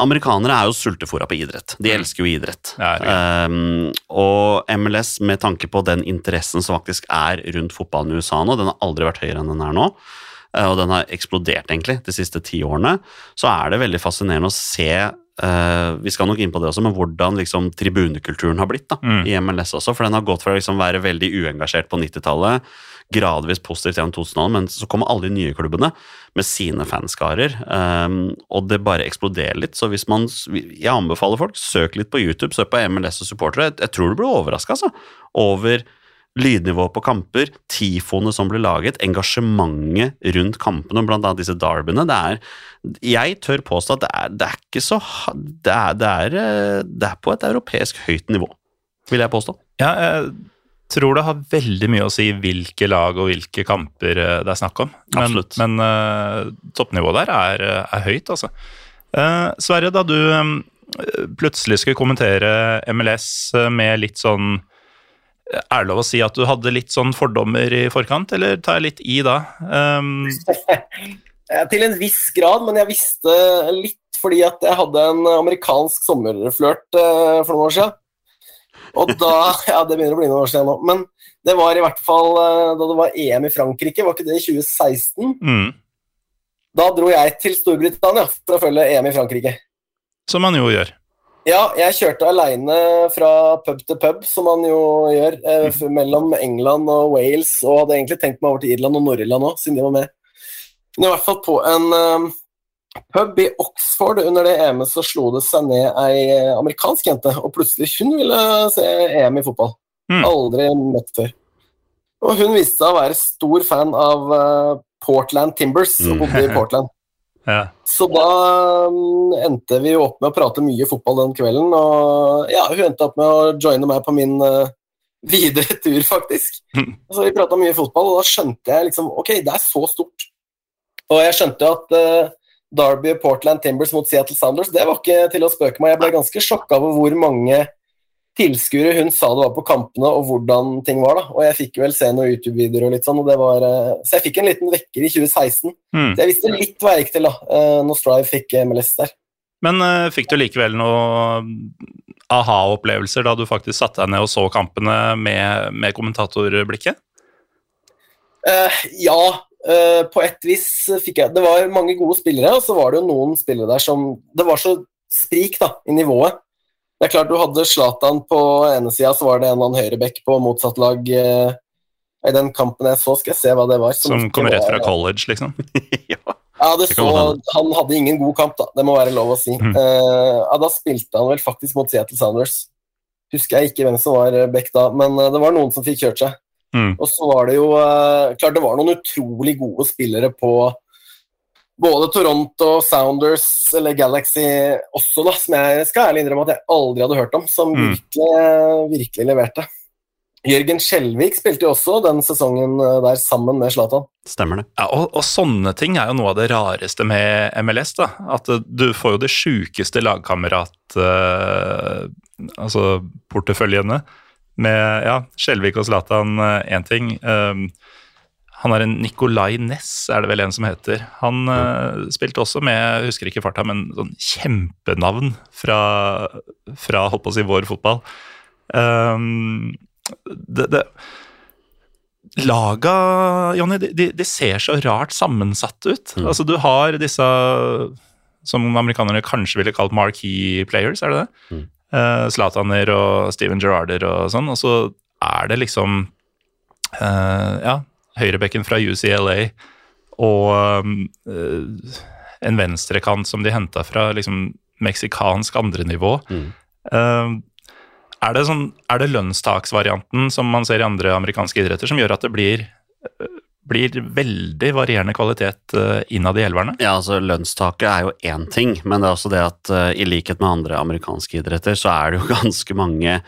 amerikanere er jo sultefòra på idrett. De elsker jo idrett. Ja, Um, og MLS, med tanke på den interessen som faktisk er rundt fotballen i USA nå, den har aldri vært høyere enn den er nå, eh, og den har eksplodert egentlig de siste ti årene, så er det veldig fascinerende å se uh, vi skal nok inn på det også, men hvordan liksom, tribunekulturen har blitt da, Mm. i MLS også. For den har gått fra å liksom, være veldig uengasjert på 90-tallet, gradvis positivt gjennom 2000-tallet, men så kommer alle de nye klubbene med sine fanskarer, um, og det bare eksploderer litt. Så hvis man Jeg anbefaler folk, søk litt på YouTube, søk på MLS og supportere. Jeg, jeg tror du blir overraska altså, over lydnivået på kamper, tifoene som blir laget, engasjementet rundt kampene, blant annet disse derbyene. Det er Jeg tør påstå at det er, det er ikke så det er, det, er, eh, det er på et europeisk høyt nivå, vil jeg påstå. Ja, jeg tror det har veldig mye å si hvilke lag og hvilke kamper eh, det er snakk om. Men, Absolutt. men uh, toppnivået der er, er høyt, altså. Uh, Sverre, da du um, plutselig skulle kommentere MLS eh, med litt sånn eh, Er det lov å si at du hadde litt sånn fordommer i forkant, eller tar jeg litt i da? Um, Eh, Til en viss grad, men jeg visste litt fordi at jeg hadde en amerikansk sommerflørt eh, for noen år siden. Og da Ja, det begynner å bli noen år siden nå. Men det var i hvert fall eh, da det var EM i Frankrike, var ikke det i 2016? mm, Da dro jeg til Storbritannia for å følge EM i Frankrike. som man jo gjør. Ja, jeg kjørte aleine fra pub til pub, som man jo gjør, eh, f- mellom England og Wales, og hadde egentlig tenkt meg over til Irland og Nord-Irland òg, siden de var med. Men i hvert fall på en eh, pub i Oxford under det EM-et så slo det seg ned ei eh, amerikansk jente, og plutselig hun ville se EM i fotball. Mm. Aldri møtt før. Og hun viste seg å være stor fan av eh, Portland Timbers, og Mm. bodde i Portland. Ja. Så da mm, endte vi jo opp med å prate mye fotball den kvelden, og ja, hun endte opp med å joine meg på min eh, videre tur, faktisk. Mhm. Så vi prata mye fotball, og da skjønte jeg liksom Ok, det er så stort. Og jeg skjønte jo at eh, Derby Portland Timbers mot Seattle Sounders, det var ikke til å spøke med. Jeg ble ganske sjokka over hvor mange tilskuere hun sa det var på kampene, og hvordan ting var. da. Og jeg fikk vel se noen YouTube-videoer og litt sånn, og det var eh, Så jeg fikk en liten vekker i 2016. Mm. Så jeg visste litt hva jeg gikk til da, eh, når Strive fikk MLS der. Men uh, fikk du likevel noen aha-opplevelser da du faktisk satte deg ned og så kampene med, med kommentatorblikket? Uh, ja, eh, på et vis fikk jeg Det var mange gode spillere, og så var det jo noen spillere der som Det var så sprik da, i nivået. Det er klart Du hadde Zlatan på ene sida, så var det en eller annen høyreback på motsatt lag. eh, I den kampen jeg så, skal jeg se hva det var. Som som kom rett fra college, liksom? ja. Ja, så. Han hadde ingen god kamp, da. Det må være lov å si. Mm. Uh, ja, Da spilte han vel faktisk mot Seattle Sounders. Husker jeg ikke hvem som var back da, men det var noen som fikk kjørt seg. Mm. Og så var det jo eh, Klart det var noen utrolig gode spillere på både Toronto, Sounders eller Galaxy også, da, som jeg skal ærlig innrømme at jeg aldri hadde hørt om, som Mm. virkelig, virkelig leverte. Jørgen Skjelvik spilte jo også den sesongen eh, der sammen med Zlatan. Stemmer det. Ja, og, og sånne ting er jo noe av det rareste med MLS. da, At eh, du får jo det sjukeste lagkamerat... Uh, altså porteføljene. Med ja, Skjelvik og Zlatan én ting. Um, han er en Nicolay Næss, er det vel en som heter. Han uh, spilte også med, jeg husker ikke farta, men sånn kjempenavn fra, fra holdt på å si, vår fotball. Um, det, det Laga, Jonny, de, de, de ser så rart sammensatt ut. Mm. Altså, du har disse som amerikanerne kanskje ville kalt marquee players, er det det? Mm. Eh, Zlataner og Steven Gerrarder og sånn, og så er det liksom uh, Ja, høyrebekken fra UCLA og uh, en venstrekant som de henta fra liksom meksikansk andrenivå. Mm. Uh, er det, sånn, er det lønnstaksvarianten som man ser i andre amerikanske idretter, som gjør at det blir, blir veldig varierende kvalitet eh, innad i elverne? Ja, altså Lønnstaket er jo én ting, men det er også det at eh, i likhet med andre amerikanske idretter, så er det jo ganske mange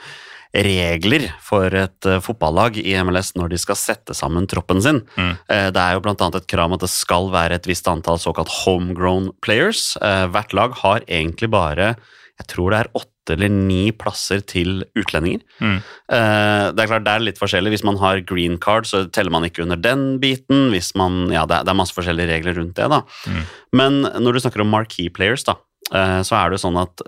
regler for et uh, fotballag i MLS når de skal sette sammen troppen sin. Mm. Det er jo bl.a. et krav om at det skal være et visst antall såkalt homegrown players. Hvert lag har egentlig bare jeg tror det er åtte eller ni plasser til utlendinger. Mm. det er klart det er litt forskjellig. Hvis man har green card, så teller man ikke under den biten. Hvis man, ja, det er, det er masse forskjellige regler rundt det. da. Mm. Men når du snakker om marquee players, da, så er det jo sånn at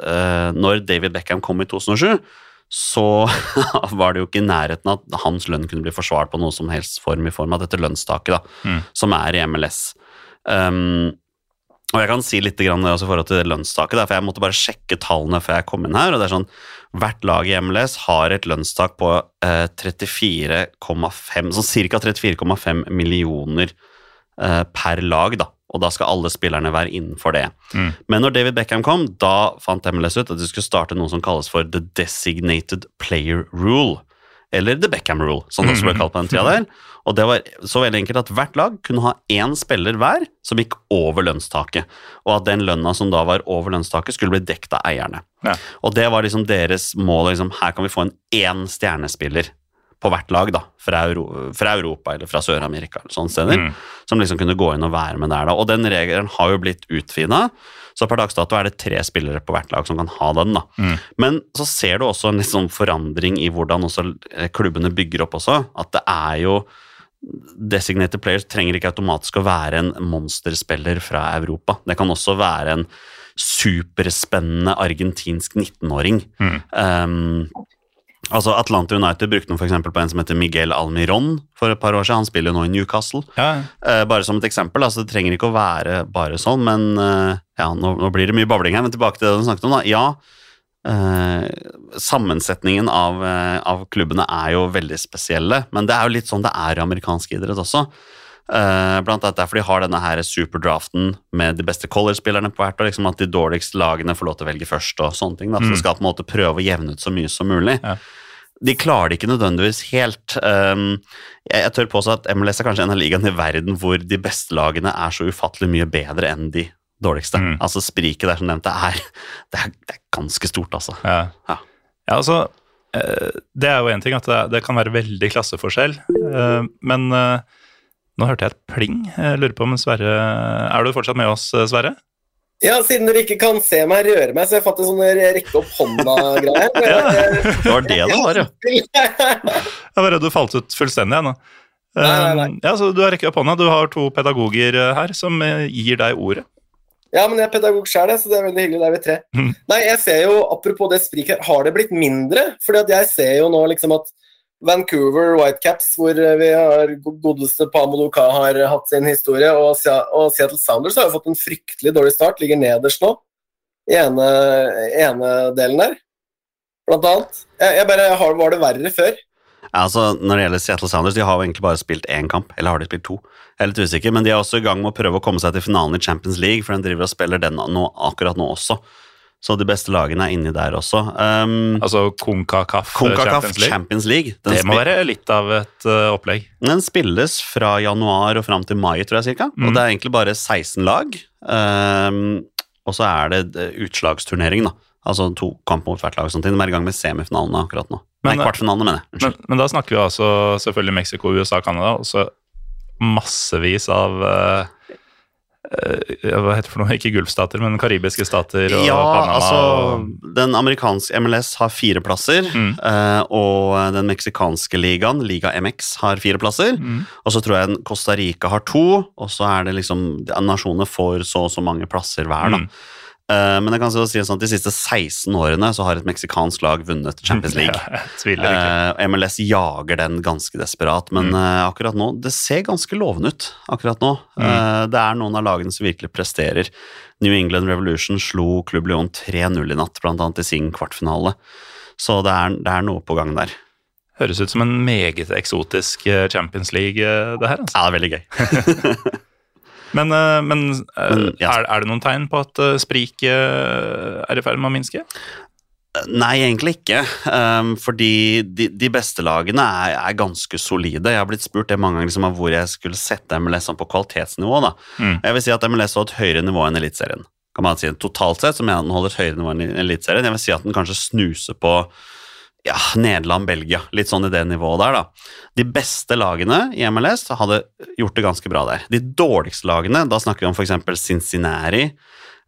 når David Beckham kom i 2007 så var det jo ikke i nærheten at hans lønn kunne bli forsvart på noe som helst form i form av dette lønnstaket, da, Mm. som er i MLS. Um, og jeg kan si litt grann også i forhold til lønnstaket, der, for jeg måtte bare sjekke tallene før jeg kom inn her. og det er sånn, Hvert lag i MLS har et lønnstak på eh, 34,5 sånn ca. 34,5 millioner eh, per lag, da. Og da skal alle spillerne være innenfor det. Mm. Men når David Beckham kom, da fant MLS ut at de skulle starte noe som kalles for The Designated Player Rule. Eller The Beckham Rule, som det også ble kalt på den tida der. Og det var så veldig enkelt at hvert lag kunne ha én spiller hver som gikk over lønnstaket. Og at den lønna som da var over lønnstaket, skulle bli dekt av eierne. Ja. Og det var liksom deres mål. Liksom, her kan vi få en én stjernespiller på hvert lag, da. Fra, Euro fra Europa eller fra Sør-Amerika eller sånne steder. Mm. Som liksom kunne gå inn og være med der, da. Og den regelen har jo blitt utvida. Så per dags dato er det tre spillere på hvert lag som kan ha den. da. Mm. Men så ser du også en litt sånn forandring i hvordan også eh, klubbene bygger opp også. At det er jo Designated players trenger ikke automatisk å være en monsterspiller fra Europa. Det kan også være en superspennende argentinsk 19-åring. Mm. Um, altså Atlanta United brukte noe for på en som heter Miguel Almiron for et par år siden. Han spiller jo nå i Newcastle. Ja, Eh, bare som et eksempel, altså det trenger ikke å være bare sånn, men eh, ja, nå, nå blir det mye babling her, men tilbake til det du snakket om, da. Ja, eh, sammensetningen av, eh, av klubbene er jo veldig spesielle, men det er jo litt sånn det er i amerikansk idrett også. Eh, blant annet derfor de har denne her superdraften med de beste college-spillerne på hvert år, liksom at de dårligste lagene får lov til å velge først og sånne ting. Da. Så Mm. de skal på en måte prøve å jevne ut så mye som mulig. Ja. De klarer det ikke nødvendigvis helt. Um, jeg, tør påstå at MLS er kanskje en av ligaene i verden hvor de beste lagene er så ufattelig mye bedre enn de dårligste. Mm. Altså Spriket der som nevnt, det er, det er, det er ganske stort, altså. Ja. Ja. ja, altså eh, Det er jo én ting at det, det kan være veldig klasseforskjell, eh, men nå hørte jeg et pling. Jeg lurer på om Sverre Er du fortsatt med oss, Sverre? Ja, siden dere ikke kan se meg røre meg, så jeg fant en sånn rekke opp hånda-greie. Det var det det var, ja. Jeg var redd du falt ut fullstendig. jeg nå. Nei, nei, nei. Eh, Ja, så Du har rekket opp hånda. Du har to pedagoger eh, her som eh, gir deg ordet. Ja, men jeg er pedagog sjøl, så det er veldig hyggelig. Det er vi tre. Mm. Nei, jeg ser jo, apropos det spriket, har det blitt mindre? Fordi at jeg ser jo nå liksom at Vancouver Whitecaps, hvor vi har godeste Pamodoka har hatt sin historie, og Seattle Sounders har jo fått en fryktelig dårlig start, ligger nederst nå, i ene, ene delen der, blant annet. Jeg, jeg bare, har, Var det verre før? Altså, Når det gjelder Seattle Sounders, de har jo egentlig bare spilt én kamp. Eller har de spilt to? Jeg er litt usikker, men de er også i gang med å prøve å komme seg til finalen i Champions League, for den driver og spiller den nå, akkurat nå også. Så de beste lagene er inni der også. Um, Altså Konkakaf Champions. Champions League. Den, Det må være litt av et uh, opplegg. den spilles fra januar og fram til mai, tror jeg cirka. Mm. Og det er egentlig bare 16 lag. Um, og så er det eh, utslagsturnering, da. Altså to kamper mot hvert lag. og sånt. De er i gang med semifinalene akkurat nå. Men, Nei, eh, kvartfinalene, mener jeg. Men, men da snakker vi altså selvfølgelig Mexico, USA, Canada, og så massevis av eh, Hva heter det for noe? Ikke gulfstater, men karibiske stater og ja, Panama. altså Den amerikanske MLS har fire plasser, Mm. eh, og den meksikanske ligaen, Liga MX, har fire plasser. Mm. Og så tror jeg Costa Rica har to, og så er det liksom Nasjonene får så og så mange plasser hver, da. Mm. Eh, men jeg kan så si sånn at de siste 16 årene så har et meksikansk lag vunnet Champions League. Ja, tviler ikke. Eh, MLS jager den ganske desperat, men Mm. eh, akkurat nå Det ser ganske lovende ut akkurat nå. Mm. Det er noen av lagene som virkelig presterer. New England Revolution slo Klubb Lyon 3-0 i natt, annet i sin kvartfinale. Så det er, det er noe på gang der. Høres ut som en meget eksotisk Champions League, det her. Altså. Ja, det er veldig gøy. Men, eh, men, eh, er, er det noen tegn på at eh, spriket er i ferd med å minske? Nei, egentlig ikke. Um, fordi de, de beste lagene er, er ganske solide. Jeg har blitt spurt det mange ganger liksom, av hvor jeg skulle sette MLS sånn på kvalitetsnivå. Mm. Jeg vil si at MLS har et høyere nivå enn Eliteserien. Kan man si. Totalt sett så mener jeg den holder et høyere nivå enn Eliteserien. Jeg vil si at den kanskje snuser på ja, Nederland, Belgia. Litt sånn i det nivået der, da. De beste lagene i MLS hadde gjort det ganske bra der. De dårligste lagene, da snakker vi om f.eks. Cincinnati.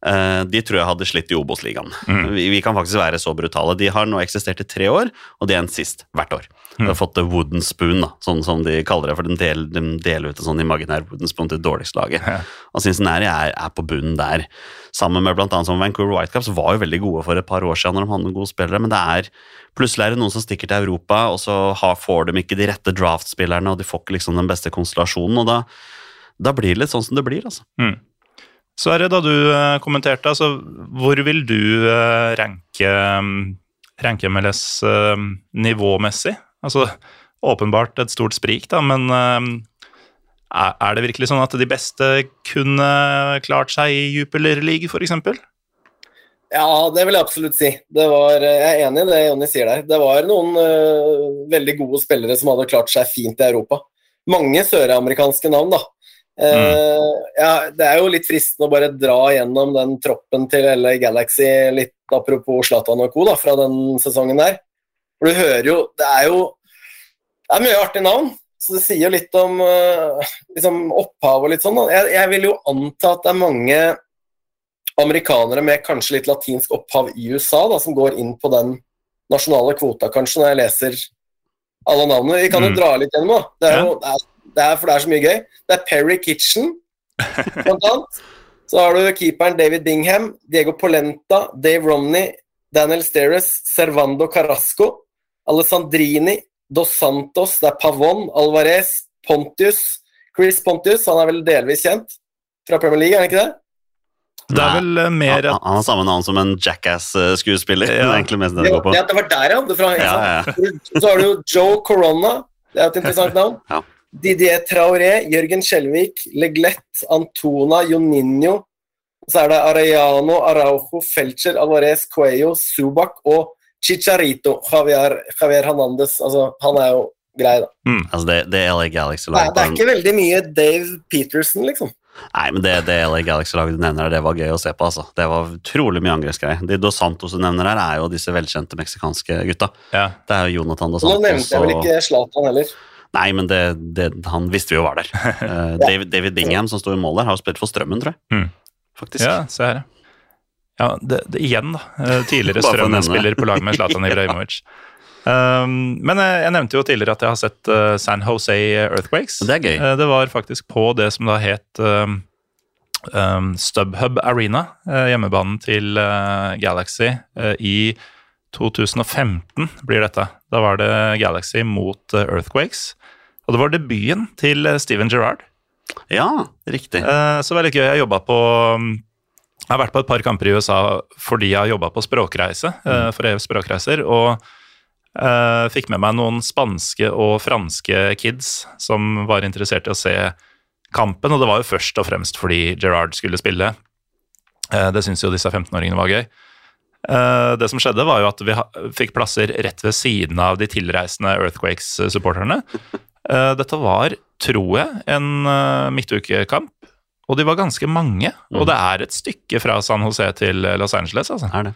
Eh, De tror jeg hadde slitt i Obos-ligaen. Vi, vi kan faktisk være så brutale. De har nå eksistert i tre år, og det er en sist hvert år. De har fått the wooden spoon, da, sånn som de kaller det, for de deler, de deler ut en sånn imaginær wooden spoon til det dårligste laget. Og Cincinnati er, er på bunnen der. Sammen med annet som Vancouver Whitecaps var jo veldig gode for et par år siden når de hadde noen gode spillere, men det er plutselig er det noen som stikker til Europa, og så har, får de ikke de rette draft-spillerne, og de får ikke liksom den beste konstellasjonen, og da, da blir det litt sånn som det blir, altså. Sverre, da du eh, kommenterte, altså, hvor vil du eh, ranke, mm, ranke MLS eh, nivåmessig? Altså, åpenbart et stort sprik, da, men er det virkelig sånn at de beste kunne klart seg i Jupiler League, f.eks.? Ja, det vil jeg absolutt si. Var, jeg er enig i det Jonny sier der. Det var noen uh, veldig gode spillere som hadde klart seg fint i Europa. Mange søramerikanske navn, da. Eh, ja, det er jo litt fristende å bare dra gjennom den troppen til LA Galaxy, litt apropos Zlatan og co. da, fra den sesongen der. For du hører jo Det er jo det er mye artige navn. Så det sier jo litt om øh, liksom opphav og litt sånn. Jeg, jeg vil jo anta at det er mange amerikanere med kanskje litt latinsk opphav i USA, da, som går inn på den nasjonale kvota, kanskje, når jeg leser alle navnene. Vi kan jo Mm. dra litt gjennom, da. Det er jo, det er, det er, for det er så mye gøy. Det er Perry Kitchen, blant annet. Så har du keeperen David Bingham, Diego Polenta, Dave Romney, Daniel Steres, Servando Carrasco, Alessandrini, Dos Santos, det er Pavon, Alvarez, Pontius Chris Pontius, han er vel delvis kjent fra Premier League, er han ikke det? Det er vel eh, mer Han, at han har samme navn som en Jackass-skuespiller. Ja. Det er egentlig mest det det går på. det var der, ja. Det fra, Ja, Ja. Så har du jo Joe Corona, det er et interessant navn. Ja. Didier Traoré, Jørgen Skjelvik, Leglett, Antona, Joninho. Så er det Arellano, Araujo, Felcher, Alvarez, Cuello, Subak og Chicharito. Javier, Javier Hernandez. Altså, han er jo grei, da. Altså det, det LA er, Galaxy Nei, det er ikke veldig mye Dave Peterson, liksom. Nei, men det, det LA Galaxy-laget du nevner, her, det var gøy å se på. altså. Det var utrolig mye angrepsgreier. De Dos Santos du nevner her, er jo disse velkjente meksikanske gutta. ja. Det er jo Jonathan Dos Nå nevnte jeg vel ikke Zlatan heller. Nei, men det, det, han visste vi jo var der. Eh, David, David Bingham, som sto i mål der, har jo spilt for Strømmen, tror jeg. Mm. Faktisk. Ja, se her. Ja, det, igjen, da. Eh, Tidligere. Strømmen-spiller på lag med Zlatan Ibrahimovic. Um, men jeg, jeg nevnte jo tidligere at jeg har sett uh, San Jose Earthquakes. Det er gøy. Uh, det var faktisk på det som da het um, um, Stubhub Arena, uh, hjemmebanen til eh, Galaxy, eh, i 2015 blir dette. Da var det Galaxy mot eh, Earthquakes. Og det var debuten til eh, Steven Gerrard. Ja, riktig. Eh, Så veldig gøy. Jeg jobba på um, Jeg har vært på et par kamper i USA fordi jeg har jobba på språkreise mm. for EUs språkreiser. Og uh, fikk med meg noen spanske og franske kids som var interessert i å se kampen. Og det var jo først og fremst fordi Gerrard skulle spille. Uh, Det syns jo disse 15-åringene var gøy. Eh, Det som skjedde, var jo at vi fikk plasser rett ved siden av de tilreisende Earthquakes-supporterne. Eh, Dette var, tror jeg, en eh, midtukekamp. Og de var ganske mange. Og det er et stykke fra San Jose til Los Angeles. altså. Er det.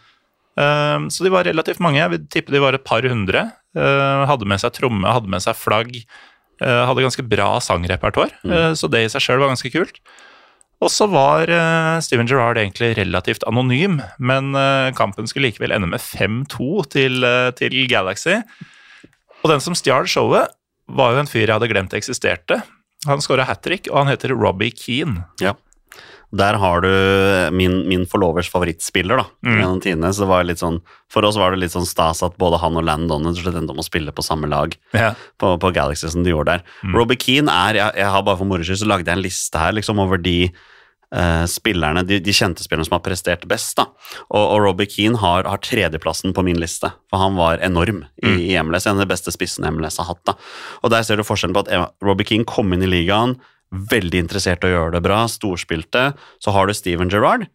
Eh, Så de var relativt mange. Jeg vil tippe de var et par hundre. Eh, Hadde med seg tromme, hadde med seg flagg. eh, Hadde ganske bra sangrepertoar, mm. så det i seg sjøl var ganske kult. Og så var eh, Steven Gerrard egentlig relativt anonym, men eh, kampen skulle likevel ende med 5-2 til, eh, til Galaxy. Og den som stjal showet, var jo en fyr jeg hadde glemt eksisterte. Han skåra hat trick, og han heter Robbie Keane. Ja. Der har du min, min forlovers favorittspiller, da. Mm. Gjennom tidene, så det var litt sånn, for oss var det litt sånn stas at både han og Landon endte om å spille på samme lag Ja. på, på Galaxy som de gjorde der. Mm. Robbie Keane er jeg, jeg har bare For moro skyld så lagde jeg en liste her liksom over de eh, spillerne, de, de kjente spillerne som har prestert best. da. Og, og Robbie Keane har, har tredjeplassen på min liste, for han var enorm i, Mm. i MLS. En av de beste spissene MLS har hatt. da. Og Der ser du forskjellen på at Robbie Keane kom inn i ligaen, veldig interessert i å gjøre det bra, storspilte. Så har du Steven Gerrard.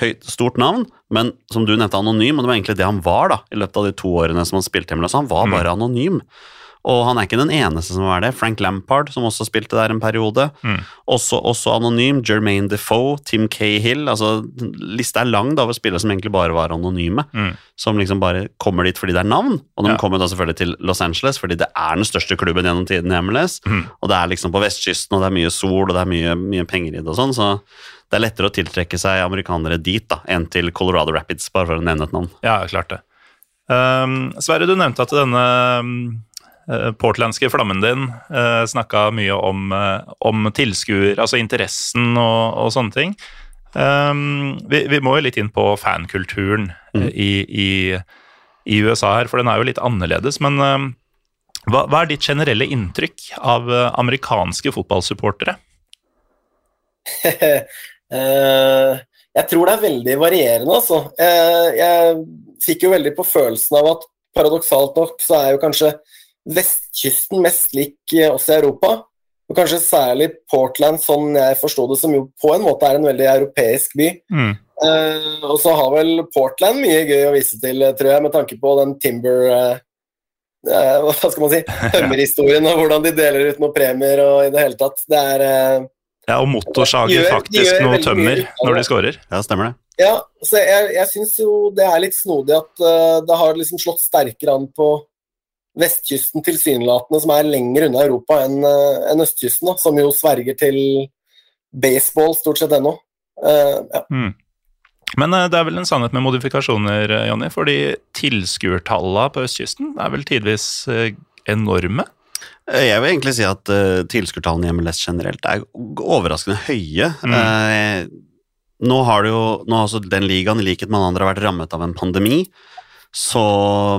Høyt, stort navn, men som du nevnte, anonym. Og det var egentlig det han var da, i løpet av de to årene som han spilte i MLS. Han var Mm. bare anonym. Og han er ikke den eneste som er det. Frank Lampard, som også spilte der en periode. Også, også anonym. Jermaine Defoe, Tim Cahill. Altså, lista er lang da, over spillere som egentlig bare var anonyme. Som liksom bare kommer dit fordi det er navn. Og de Ja. kommer da selvfølgelig til Los Angeles fordi det er den største klubben gjennom tiden i MLS. Og det er liksom på vestkysten, og det er mye sol, og det er mye, mye penger i det og sånn. Så det er lettere å tiltrekke seg amerikanere dit da, enn til Colorado Rapids, bare for å nevne et navn. Ja, klart det. Um, Sverre, du nevnte at denne portlandske flammen din uh, snakka mye om, eh, om tilskuer, altså interessen og, og sånne ting. Um, vi, vi må jo litt inn på fankulturen mm. i, i, i USA her, for den er jo litt annerledes. Men um, hva, hva er ditt generelle inntrykk av eh, amerikanske fotballsupportere? uh, jeg tror det er veldig varierende, altså. Uh, jeg fikk jo veldig på følelsen av at paradoksalt nok så er jo kanskje vestkysten mest lik eh, oss i Europa. Og kanskje særlig Portland, sånn jeg forsto det, som jo på en måte er en veldig europeisk by. Eh, og så har vel Portland mye gøy å vise til, tror jeg, med tanke på den Timber eh, eh, Hva skal man si? Tømmerhistorien og hvordan de deler ut noen premier og i det hele tatt. Det er eh, Ja, og motorsager faktisk gjør noe tømmer når de scorer. Ja, stemmer det. Ja, så jeg, jeg syns jo det er litt snodig at uh, det har liksom slått sterkere an på vestkysten tilsynelatende, som er lenger unna Europa enn eh, enn østkysten, da, som jo sverger til baseball stort sett ennå. Uh, ja. Men eh, det er vel en sannhet med modifikasjoner, Jonny, fordi tilskuertallene på østkysten er vel tidvis enorme. Jeg vil egentlig si at uh, tilskuertallene i MLS generelt er overraskende høye. Eh, nå har det jo nå har også den ligaen, i likhet med alle andre, vært rammet av en pandemi. Så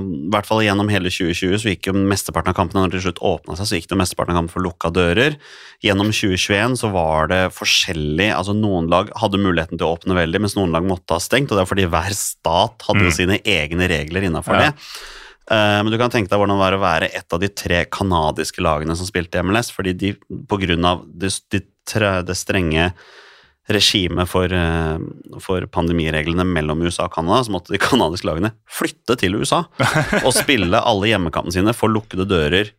i hvert fall gjennom hele 2020 så gikk jo mesteparten av kampene når det til slutt åpna seg, så gikk det mesteparten av kampene for lukka dører. Gjennom 2021 så var det forskjellig altså Noen lag hadde muligheten til å åpne veldig, mens noen lag måtte ha stengt. og Det er fordi hver stat hadde jo sine egne regler innafor Ja. det. Eh, Men du kan tenke deg hvordan det var å være et av de tre kanadiske lagene som spilte i MLS, fordi de av det, de, det strenge regimet for, eh, for pandemireglene mellom USA og Canada, så måtte de kanadiske lagene flytte til USA og spille alle hjemmekampene sine for lukkede dører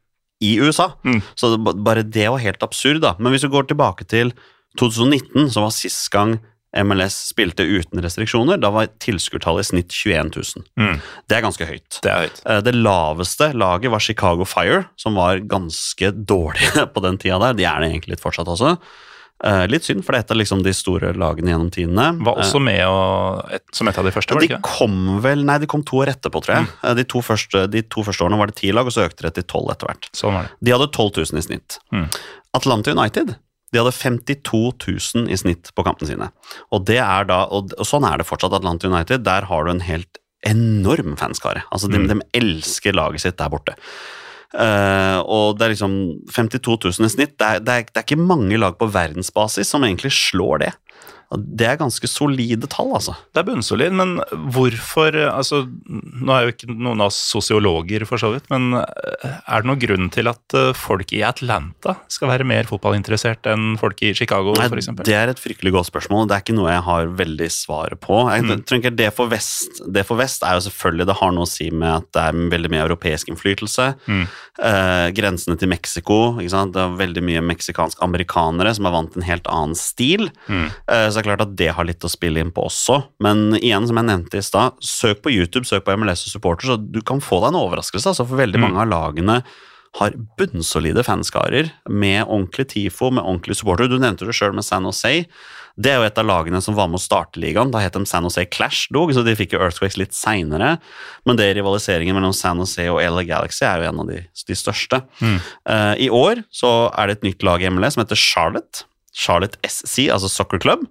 i USA. Mm. Så det, bare det var helt absurd, da. Men hvis vi går tilbake til 2019, som var sist gang MLS spilte uten restriksjoner, da var tilskuertallet i snitt 21 000. Mm. Det er ganske høyt. Det høyt. Eh, Det laveste laget var Chicago Fire, som var ganske dårlige på den tida der. De er det egentlig litt fortsatt også. Eh, Litt synd, for det er et av liksom de store lagene gjennom tidene. Var også med og, et, som et av de første, var det De kom vel Nei, de kom to år etterpå, tror jeg. Mm. De to, første, de to første årene var det ti lag, og så økte det til tolv etter hvert. Sånn var det. De hadde 12 000 i snitt. Mm. Atlanta United de hadde 52 000 i snitt på kampene sine. Og, det er da, og, og sånn er det fortsatt. Atlanta United, der har du en helt enorm fanskare. Altså, de, Mm. de elsker laget sitt der borte. Eh, og det er liksom 52 000 i snitt. Det er, det, er, det er ikke mange lag på verdensbasis som egentlig slår det. Det er ganske solide tall, altså. Det er bunnsolid, men hvorfor altså, Nå er jo ikke noen av oss sosiologer, for så vidt, men eh, er det noen grunn til at eh, folk i Atlanta skal være mer fotballinteressert enn folk i Chicago, f.eks.? Det er et fryktelig godt spørsmål. Det er ikke noe jeg har veldig svaret på. Jeg Mm. tror ikke det for, vest, det for vest er jo selvfølgelig Det har noe å si med at det er veldig mye europeisk innflytelse. Mm. Eh, grensene til Mexico. Ikke sant? Det er veldig mye meksikanske amerikanere som er vant til en helt annen stil. Mm. Eh, så det er klart at det har litt å spille inn på også. Men igjen, som jeg nevnte i stad, søk på YouTube, søk på MLS og supporter, så du kan få deg en overraskelse. Altså, for veldig Mm. mange av lagene har bunnsolide fanskarer med ordentlig TIFO, med ordentlig supporter. Du nevnte det sjøl med San Jose. Det er jo et av lagene som var med å starte ligaen. Da het de San Jose Clash Dog, så de fikk jo Earthquakes litt seinere. Men det rivaliseringen mellom San Jose og LA Galaxy er jo en av de, de største. Mm. Uh, I år så er det et nytt lag i MLS som heter Charlotte. Charlotte SC, altså Soccer Club.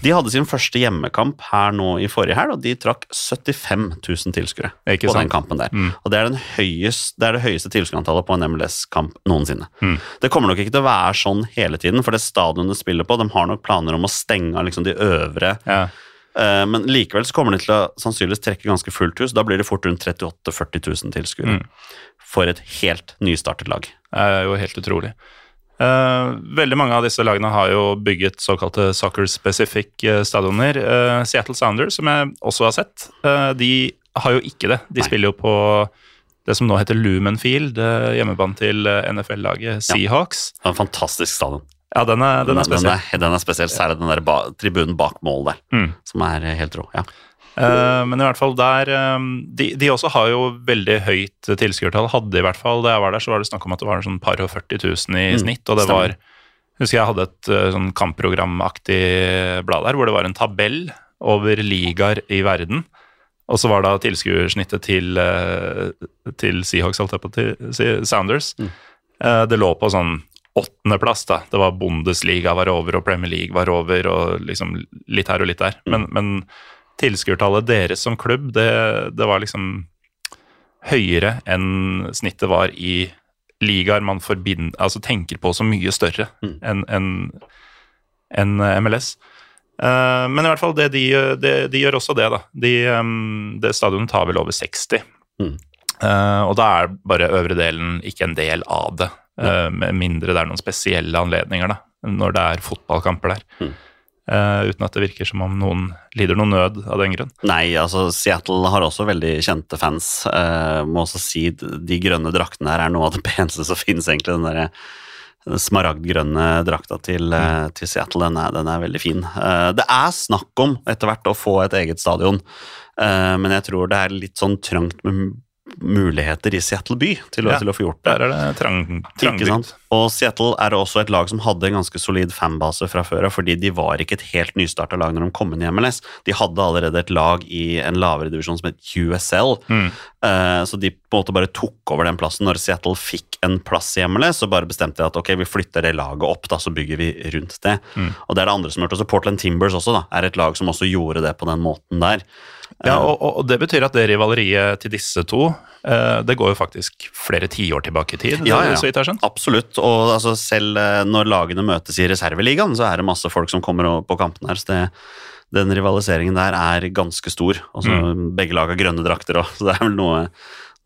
De hadde sin første hjemmekamp her nå i forrige helg, og de trakk 75 000 tilskuere på sant? den kampen der. Mm. Og det er, den høyest, det er det høyeste tilskuerantallet på en MLS-kamp noensinne. Mm. Det kommer nok ikke til å være sånn hele tiden, for det stadionet de spiller på, de har nok planer om å stenge liksom de øvre Ja. eh, Men likevel så kommer de til å sannsynligvis trekke ganske fullt hus. Da blir det fort rundt 38 000-40 000 tilskuere. Mm. For et helt nystartet lag. Det er jo helt utrolig. Eh, veldig mange av disse lagene har jo bygget såkalte soccer-specific eh, stadioner. Uh, Seattle Sounders, som jeg også har sett, uh, de har jo ikke det. De Nei. spiller jo på det som nå heter Lumen Field, eh, hjemmebane til NFL-laget Seahawks. Det er en fantastisk stadion. Ja, den er, den er spesiell. Den er, den er spesiell, Særlig den der ba, tribunen bak mål der, Mm. som er helt rå. ja. Eh, men i hvert fall der eh, de, de også har jo veldig høyt tilskuertall. Hadde i hvert fall Da jeg var der, så var det snakk om at det var sånn par og 40 000 i Mm, snitt. Og det stemmer. var Husker jeg hadde et eh, sånn kampprogramaktig blad der hvor det var en tabell over ligaer i verden. Og så var da tilskuersnittet til, til Seahawks, holdt jeg på til Sounders. Mm. Det lå på sånn åttendeplass, da. Det var Bundesliga var over, og Premier League var over, og liksom litt her og litt der. Men, men tilskuertallet deres som klubb, det, det var liksom høyere enn snittet var i ligaer man altså tenker på som mye større Mm. enn en, en MLS. Eh, men i hvert fall, det de, de, de gjør også det, da. De, um, det stadionet tar vel over 60. Mm. Uh, og da er bare øvre delen ikke en del av det, uh, med mindre det er noen spesielle anledninger, da, når det er fotballkamper der. Mm. Eh, uten at det virker som om noen lider noen nød av den grunn. Nei, altså Seattle har også veldig kjente fans. Uh, må også si De grønne draktene her er noe av det peneste som finnes, egentlig. Den derre smaragdgrønne drakta til, uh, til Seattle, den er, den er veldig fin. Eh, det er snakk om etter hvert å få et eget stadion, eh, men jeg tror det er litt sånn trangt med muligheter i Seattle by til Ja, til å få gjort det. Der er det trang, trangbygd. Og Seattle er også et lag som hadde en ganske solid fanbase fra før av, fordi de var ikke et helt nystarta lag når de kom inn i MLS. De hadde allerede et lag i en lavere divisjon som het USL, Mm. uh, så de på en måte bare tok over den plassen. Når Seattle fikk en plass i MLS, så bare bestemte de at ok, vi flytter det laget opp, da, så bygger vi rundt det. Mm. Og det er det andre som har gjort. Også Portland Timbers også, da, er et lag som også gjorde det på den måten der. Ja, og, og- det betyr at det rivaleriet til disse to, eh, det går jo faktisk flere tiår tilbake i tid, Ja, ja, ja. Absolutt. Og altså, selv eh, når lagene møtes i reserveligaen, så er det masse folk som kommer på kampene her. Så det, den rivaliseringen der er ganske stor. Altså, Begge lag har grønne drakter òg, så det er vel noe,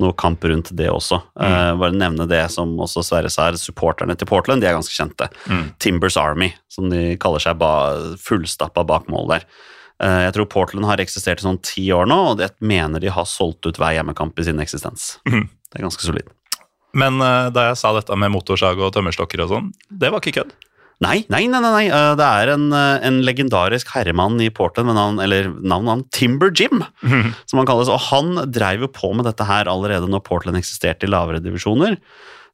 noe kamp rundt det også. Eh, bare nevne det som også Sverre sa, er supporterne til Portland de er ganske kjente. Mm. Timbers Army, som de kaller seg ba, fullstappa bak mål der. Eh, jeg tror Portland har eksistert i sånn ti år nå, og jeg mener de har solgt ut hver hjemmekamp i sin eksistens. Mm. Det er ganske solid. Men eh, da jeg sa dette med motorsag og tømmerstokker og sånn, det var ikke kødd. Nei, nei, nei, nei, eh, det er en, en legendarisk herremann i Portland med navn, eller navnet han Timber Jim, som han kalles. Og han dreiv jo på med dette her allerede når Portland eksisterte i lavere divisjoner.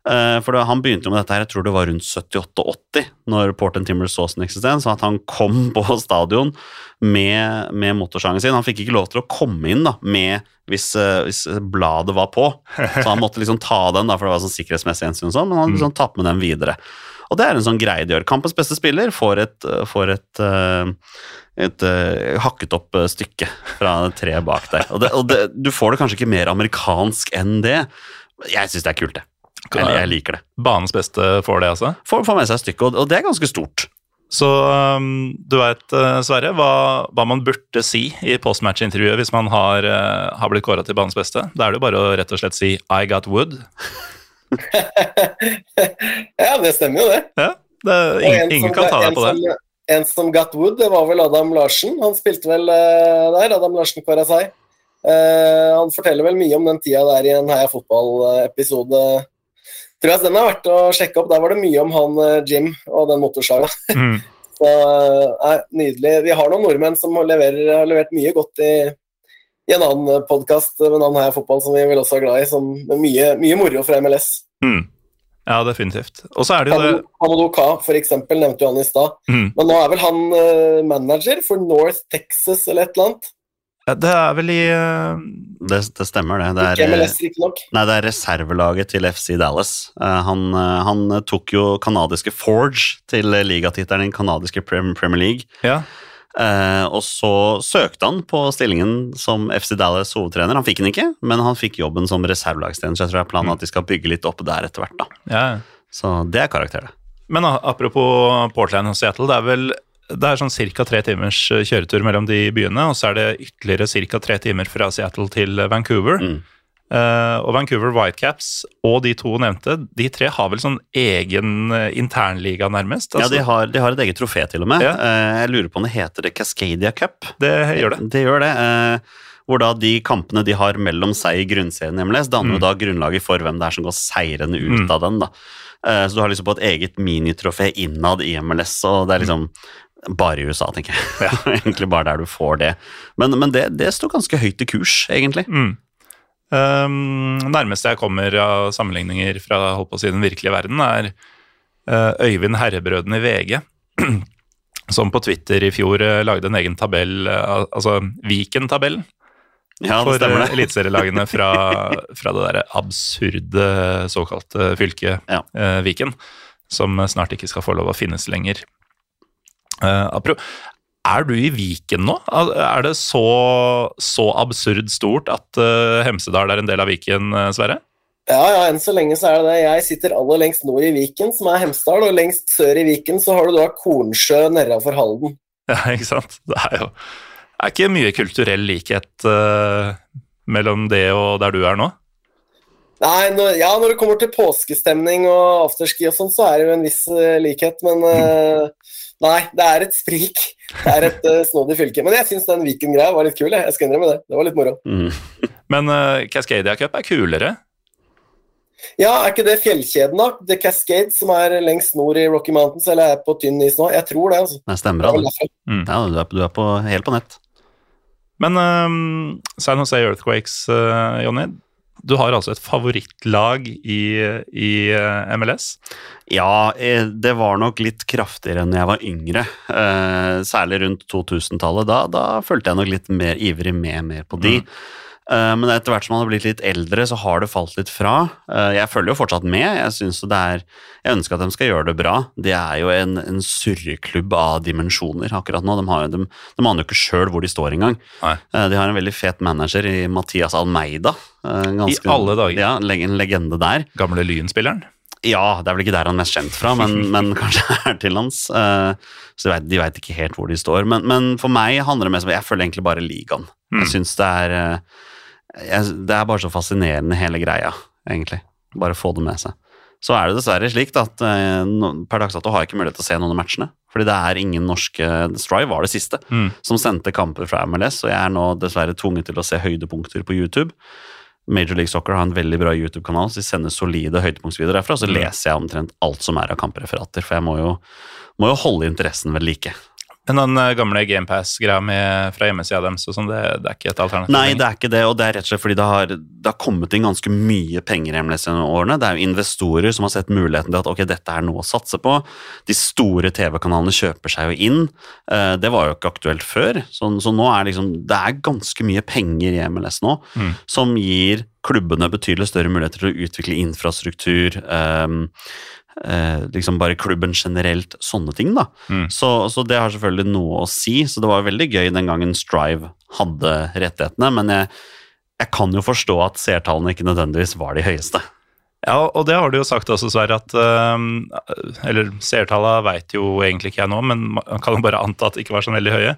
Eh, For det, Han begynte jo med dette her, jeg tror det var rundt 78-80, når Portland Timbers så sin eksistens. At han kom på stadion med, med motorsangen sin. Han fikk ikke lov til å komme inn da, med hvis, eh, hvis bladet var på. Så han måtte liksom ta den, da, for det var sånn sikkerhetsmessig hensyn, og sånn, men han liksom tatt med den videre. Og det er en sånn greie de gjør. Kampens beste spiller får et, får et, et, et eh, hakket opp eh, stykke fra treet bak der. Og, det, og det, du får det kanskje ikke mer amerikansk enn det. Jeg syns det er kult, det. Jeg, jeg liker det. Banens beste får det, altså. Får, får med seg et stykke, og, det er ganske stort. Så um, du veit, Sverre, hva, hva man burde si i postmatch-intervjuet hvis man har, eh, har blitt kåra til banens beste. Da er det jo bare å rett og slett si 'I got wood'. ja, det stemmer jo det. Ja, det, ingen, ingen kan ta deg på det. Som, en som got wood, det var vel Adam Larsen. Han spilte vel eh, der, Adam Larsen kåra seg. Uh, han forteller vel mye om den tida der i en Heia fotball-episode. Tror jeg Den er verdt å sjekke opp. Der var det mye om han eh, Jim og den motorsaga. Mm. Så, eh, nei, nydelig. Vi har noen nordmenn som leverer, har levert mye godt i, i en annen podkast med navn Heia fotball, som vi vel også er glad i, som, med mye, mye moro fra MLS. Mm. Ja, definitivt. Og så er det jo det Amadou Ka, for eksempel, nevnte jo han i stad. mm. Men nå er vel han eh, manager for North Texas eller et eller annet? Ja, Det er vel i eh, Det, det stemmer, det. det Ikke er, MLS, riktignok. Nei, det er reservelaget til FC Dallas. Eh, han, eh, han tok jo kanadiske Forge til ligatittelen i den kanadiske Premier League. Ja. Uh, og så søkte han på stillingen som FC Dallas hovedtrener. Han fikk den ikke, men han fikk jobben som reservelagstrener. Så jeg tror det er planen at de skal bygge litt opp der etter hvert. da. ja. Så det er karakter, det. Men apropos Portland og Seattle, det er vel det er sånn ca. tre timers eh, kjøretur mellom de byene, og så er det ytterligere ca. tre timer fra Seattle til Vancouver. Mm. Uh, og Vancouver Whitecaps og de to nevnte, de tre har vel sånn egen eh, internliga, nærmest? Ja, Altså, de har, de har et eget trofé, til og med. Ja. Uh, jeg lurer på om det heter det Cascadia Cup. Det gjør det. Det gjør det. Uh, hvor da de kampene de har mellom seg i grunnserien MLS, danner jo Mm. da grunnlaget for hvem det er som går seirende ut Mm. av den. da. Eh, Så du har liksom på et eget minitrofé innad i MLS, og det er liksom bare i USA, tenker jeg. Ja. egentlig bare der du får det. Men, men det, det står ganske høyt i kurs, egentlig. Mm. Um, nærmeste jeg kommer av sammenligninger fra holdt på å si, den virkelige verden, er uh, Øyvind Herrebrøden i VG, som på Twitter i fjor uh, lagde en egen tabell, uh, altså Viken-tabellen, Ja, for eliteserielagene fra, fra det derre absurde såkalte fylket Ja. Viken, som snart ikke skal få lov å finnes lenger. Eh, er du i Viken nå? Er det så, så absurd stort at eh, Hemsedal er en del av Viken, eh, Sverre? Ja, ja, enn så lenge så er det det. Jeg sitter aller lengst nord i Viken, som er Hemsedal, og lengst sør i Viken så har du da Kornsjø nedafor Halden. Ja, ikke sant? Det er jo det er ikke mye kulturell likhet uh, mellom det og der du er nå. Nei, når, ja, når det kommer til påskestemning og afterski og sånn, så er det jo en viss likhet, men eh, Nei, det er et sprik. Det er et uh, snodig fylke. Men jeg syns den Viken-greia var litt kul. Jeg, jeg skal innrømme det. Det var litt moro. Mm. Men uh, Cascadia Cup er kulere. Ja, er ikke det fjellkjeden, da? The Cascade, som er lengst nord i Rocky Mountains, eller er på tynn is nå? Jeg tror det, altså. Det stemmer, er derfra. Mm. Ja, du er, du er på, helt på nett. Men um, San Jose Earthquakes, uh, Jonny. Du har altså et favorittlag i, i uh, MLS. Ja, eh, det var nok litt kraftigere enn jeg var yngre. Eh, særlig rundt 2000-tallet. Da, da følte jeg nok litt mer ivrig med mer på de. Eh, men etter hvert som man har blitt litt eldre, så har det falt litt fra. Eh, jeg følger jo fortsatt med. Jeg, er, jeg ønsker at de skal gjøre det bra. Det er jo en, en surreklubb av dimensjoner akkurat nå. De, har, de, de aner jo ikke sjøl hvor de står engang. Nei. Eh, de har en veldig fet manager i Mathias Almeida. Eh, ganske- I alle dager. Ja, en legende der. Gamle Lyn-spilleren. Ja, det er vel ikke der han er mest kjent fra, men, men kanskje er til. Eh, så de vet ikke helt hvor de står. Men, men for meg handler det mest om Jeg følger egentlig bare ligaen. Mm. Jeg syns det er eh, Det er bare så fascinerende, hele greia, egentlig. Bare få det med seg. Så er det dessverre slik at eh, per dags dato har jeg ikke mulighet til å se noen av matchene. Fordi det er ingen norske Strive var det siste Mm. som sendte kamper fra MLS, og jeg er nå dessverre tvunget til å se høydepunkter på YouTube. Major League Soccer har en veldig bra YouTube-kanal, så de sender solide høydepunktsvideoer derfra. Så Mm. leser jeg omtrent alt som er av kampreferater, for jeg må jo, må jo holde interessen ved like. Men den uh, gamle GamePass-greia med- fra hjemmesida deres, sånn, det, det er ikke et alternativ? Nei, det er ikke det, og det er rett og slett fordi det har, det har kommet inn ganske mye penger i MLS gjennom årene. Det er jo investorer som har sett muligheten til at ok, dette er noe å satse på. De store TV-kanalene kjøper seg jo inn. Eh, Det var jo ikke aktuelt før, så, så nå er liksom, det er ganske mye penger i MLS nå Mm. som gir klubbene betydelig større muligheter til å utvikle infrastruktur. Ehm, eh, liksom bare klubben generelt, sånne ting. da. Mm. Så, så det har selvfølgelig noe å si. Så det var veldig gøy den gangen Strive hadde rettighetene, men jeg, jeg kan jo forstå at seertallene ikke nødvendigvis var de høyeste. Ja, og det har du jo sagt også, Sverre, at um, Eller seertallene veit jo egentlig ikke jeg nå, men man kan jo bare anta at de ikke var så veldig høye.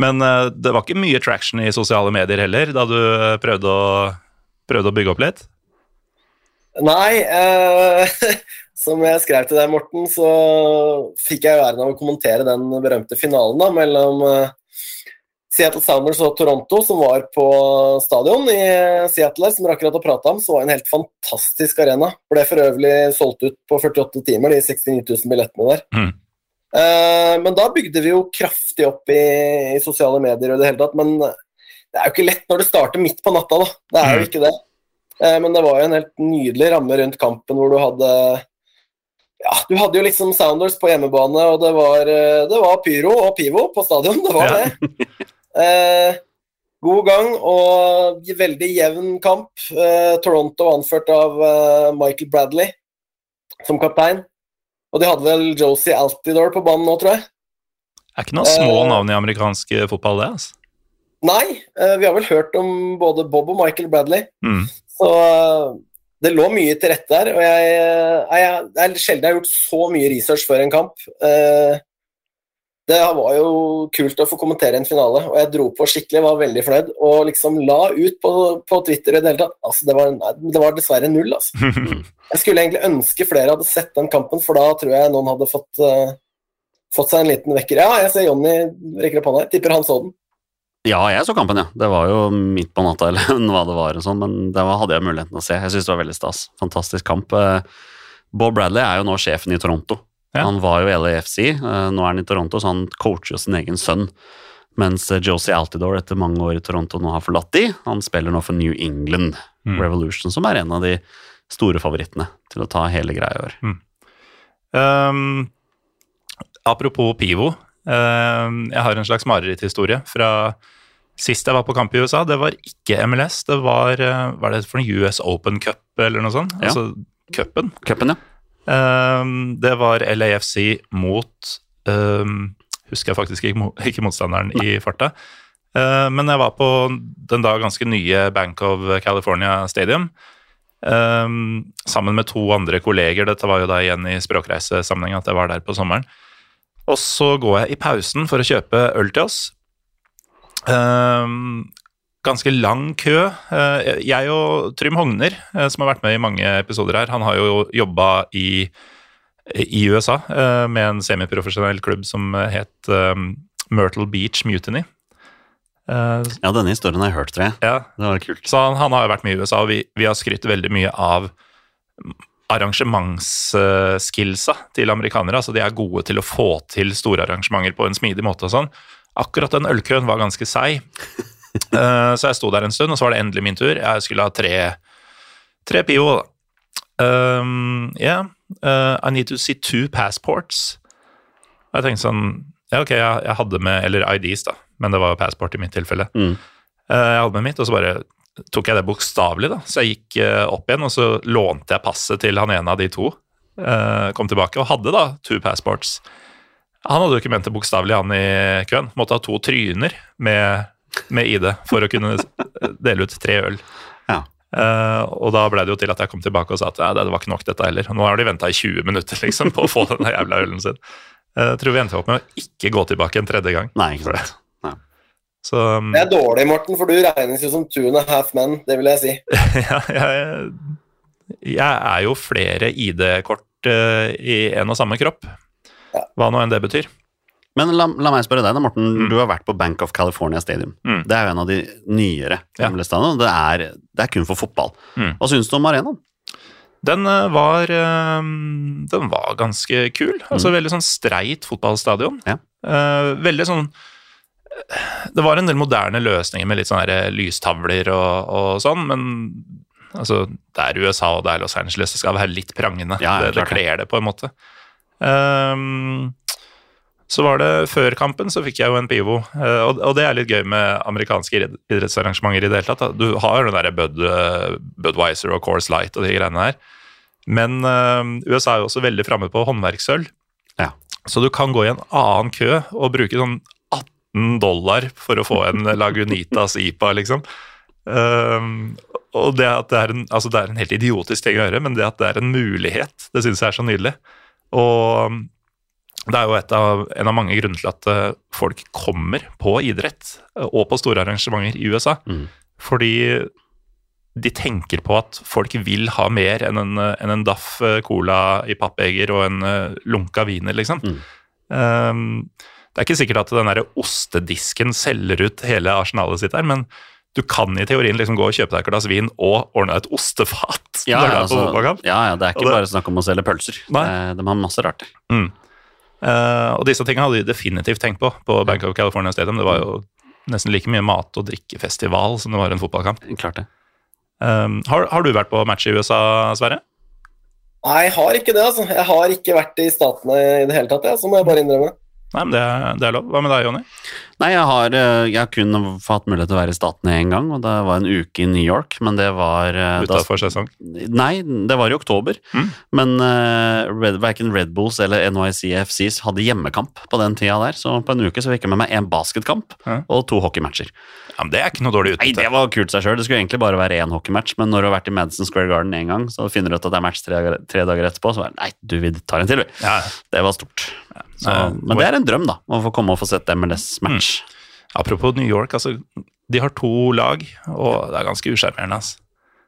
Men uh, det var ikke mye traction i sosiale medier heller, da du uh, prøvde å, prøvde å bygge opp litt? Nei, eh, som jeg skrev til deg, Morten, så fikk jeg æren av å kommentere den berømte finalen da, mellom eh, Seattle Sounders og Toronto, som var på stadion i Seattle, som dere akkurat har prata om. Så var det en helt fantastisk arena. Ble for øvrig solgt ut på 48 timer, de 69 000 billettene der. Mm. Eh, men da bygde vi jo kraftig opp i, i sosiale medier og i det hele tatt. Men det er jo ikke lett når det starter midt på natta, da. Det er jo Mm. ikke det. Eh, Men det var jo en helt nydelig ramme rundt kampen hvor du hadde Ja, du hadde jo liksom Sounders på hjemmebane, og det var, eh, det var pyro og pivo på stadion. Det var det. Eh, god gang og veldig jevn kamp. Eh, Toronto anført av eh, Michael Bradley som kaptein. Og de hadde vel Josie Altidore på banen nå, tror jeg. Det er ikke noen små Eh. navn i amerikansk uh, fotball, det. altså. Nei, eh, vi har vel hørt om både Bob og Michael Bradley. Mm. Så eh, det lå mye til rette der, og jeg, jeg, det er sjelden jeg har gjort så mye research før en kamp. Eh, Det var jo kult å få kommentere en finale, og jeg dro på skikkelig, var veldig fornøyd. Og liksom la ut på, på Twitter i det hele tatt. Altså, det, var, det var dessverre null, altså. Jeg skulle egentlig ønske flere hadde sett den kampen, for da tror jeg noen hadde fått, uh, fått seg en liten vekker. Ja, jeg ser Jonny rekker opp hånda. Tipper han så den. Ja, jeg så kampen, ja. Det var jo midt på natta eller hva det var, og sånn, men det var, hadde jeg muligheten til å se. Jeg syns det var veldig stas. Fantastisk kamp. Eh, Bob Bradley er jo nå sjefen i Toronto. Ja. Han var jo i LAFC, eh, nå er han i Toronto, så han coacher jo sin egen sønn. Mens eh, Josie Altidore etter mange år i Toronto nå har forlatt de. Han spiller nå for New England Mm. Revolution, som er en av de store favorittene til å ta hele greia i år. Um, apropos Pivo. Um, jeg har en slags mareritthistorie fra sist jeg var på kamp i USA. Det var ikke MLS, det var uh, Hva er det for en US Open Cup eller noe sånt? Ja. Altså cupen. Cupen, ja. Um, det var LAFC mot um, Husker jeg faktisk ikke, motstanderen Nei. i farta. Men jeg var på den da ganske nye Bank of California Stadium um, sammen med to andre kolleger. Dette var jo da igjen i språkreisesammenheng at jeg var der på sommeren. Og så går jeg i pausen for å kjøpe øl til oss. Um, ganske lang kø. Uh, jeg og Trym Hogner, uh, som har vært med i mange episoder her, han har jo jobba i, i USA uh, med en semiprofesjonell klubb som het um, Myrtle Beach Mutiny. Ja, denne historien har jeg hørt, tror jeg. ja, Det var kult. så han, han har jo vært med i USA, og vi, vi har skrytt veldig mye av arrangementsskillsa til amerikanere. Altså de er gode til å få til store arrangementer på en smidig måte og sånn. Akkurat den ølkøen var ganske seig, Eh, så jeg sto der en stund, og så var det endelig min tur. Jeg skulle ha tre, tre Pio. da. Um, yeah, uh, I need to see two passports. Og jeg tenkte sånn Ja, ok, jeg, jeg hadde med Eller IDs, da, men det var passport i mitt tilfelle. Mm. Uh, Jeg hadde med mitt, og så bare tok jeg det bokstavelig, da. Så jeg gikk eh, opp igjen, og så lånte jeg passet til han ene av de to. Eh, Kom tilbake og hadde da two passports. Han hadde jo ikke ment det bokstavelig, han i køen. Måtte ha to tryner med, med ID for å kunne dele ut tre øl. Ja. Uh, og da ble det jo til at jeg kom tilbake og sa at ja, det var ikke nok dette heller. Nå har de venta i 20 minutter liksom, på å få den jævla ølen sin. Jeg tror vi endte opp med å ikke gå tilbake en tredje gang. Nei, ikke sant. Så um, Det er dårlig, Morten, for du regnes jo som two and a half men, det vil jeg si. ja, jeg, jeg er jo flere ID-kort uh, i en og samme kropp. Ja. Hva nå enn det betyr. Men la, la meg spørre deg, da, Morten. Mm. Du har vært på Bank of California Stadium. Mm. Det er jo en av de nyere Ja. stadionene. Det, er, det er kun for fotball. Mm. Hva syns du om arenaen? Den eh, var, eh, den var ganske kul. Altså Veldig sånn streit fotballstadion. Ja. Eh, veldig sånn Det var en del moderne løsninger med litt sånne lystavler og, og sånn, men altså, det er USA og det er Los Angeles, det skal være litt prangende. Ja, det, det det. kler det på en måte. Um, så var det Før kampen så fikk jeg jo en Pivo, eh, og, og det er litt gøy med amerikanske idrettsarrangementer i det hele tatt. Du har jo den derre Bud, eh, Budwiser og Course Light og de greiene her. Men eh, USA er jo også veldig framme på håndverksøl. Ja. Så du kan gå i en annen kø og bruke sånn 18 dollar for å få en Lagunitas IPA, liksom. Um, og det at det er en altså det er en helt idiotisk ting å gjøre, men det at det er en mulighet, det syns jeg er så nydelig. Og um, det er jo av, en av mange grunner til at eh, folk kommer på idrett eh, og på store arrangementer i USA. Mm. Fordi de tenker på at folk vil ha mer enn en, eh, enn en daff cola i pappeger og en lunka wiener, liksom. Mm. Um, det er ikke sikkert at den der ostedisken selger ut hele arsenalet sitt der, men du kan i teorien liksom gå og kjøpe deg et glass vin og ordne et ostefat. Ja, når du er på altså, ja, ja, det er ikke det- bare snakk om å selge pølser. Nei. De har masse rart. Mm. Uh, og disse tingene hadde de definitivt tenkt på på Bank of California Stadium. Det var jo nesten like mye mat- og drikkefestival som det var en fotballkamp. Klart det. Um, har, har du vært på match i USA, Sverre? Nei, jeg har ikke det, altså. Jeg har ikke vært i Statene i det hele tatt, jeg, så må jeg bare innrømme. Nei, men det, er- det er lov. Hva med deg, Jonny? Nei, jeg har, eh, jeg har kun hatt mulighet til å være i Statene én gang, og det var en uke i New York, men det var eh, Utafor sesong? Nei, det var i oktober. Mm. Men uh, Red, verken Red Bulls eller NYCFCs hadde hjemmekamp på den tida der, så på en uke så fikk jeg med meg én basketkamp mm. og to hockeymatcher. Ja, men Det er ikke noe dårlig Nei, det var kult seg sjøl. Det skulle egentlig bare være én hockeymatch, men når du har vært i Madison Square Garden én gang, så finner du ut at det er match tre, tre dager etterpå, så bare Nei, du, vi tar en til, vi. Ja, Det var stort. Så, men det er en drøm, da, å få komme og få sett MLS-match. Apropos New York, altså, de har to lag, og det er ganske usjarmerende. Altså.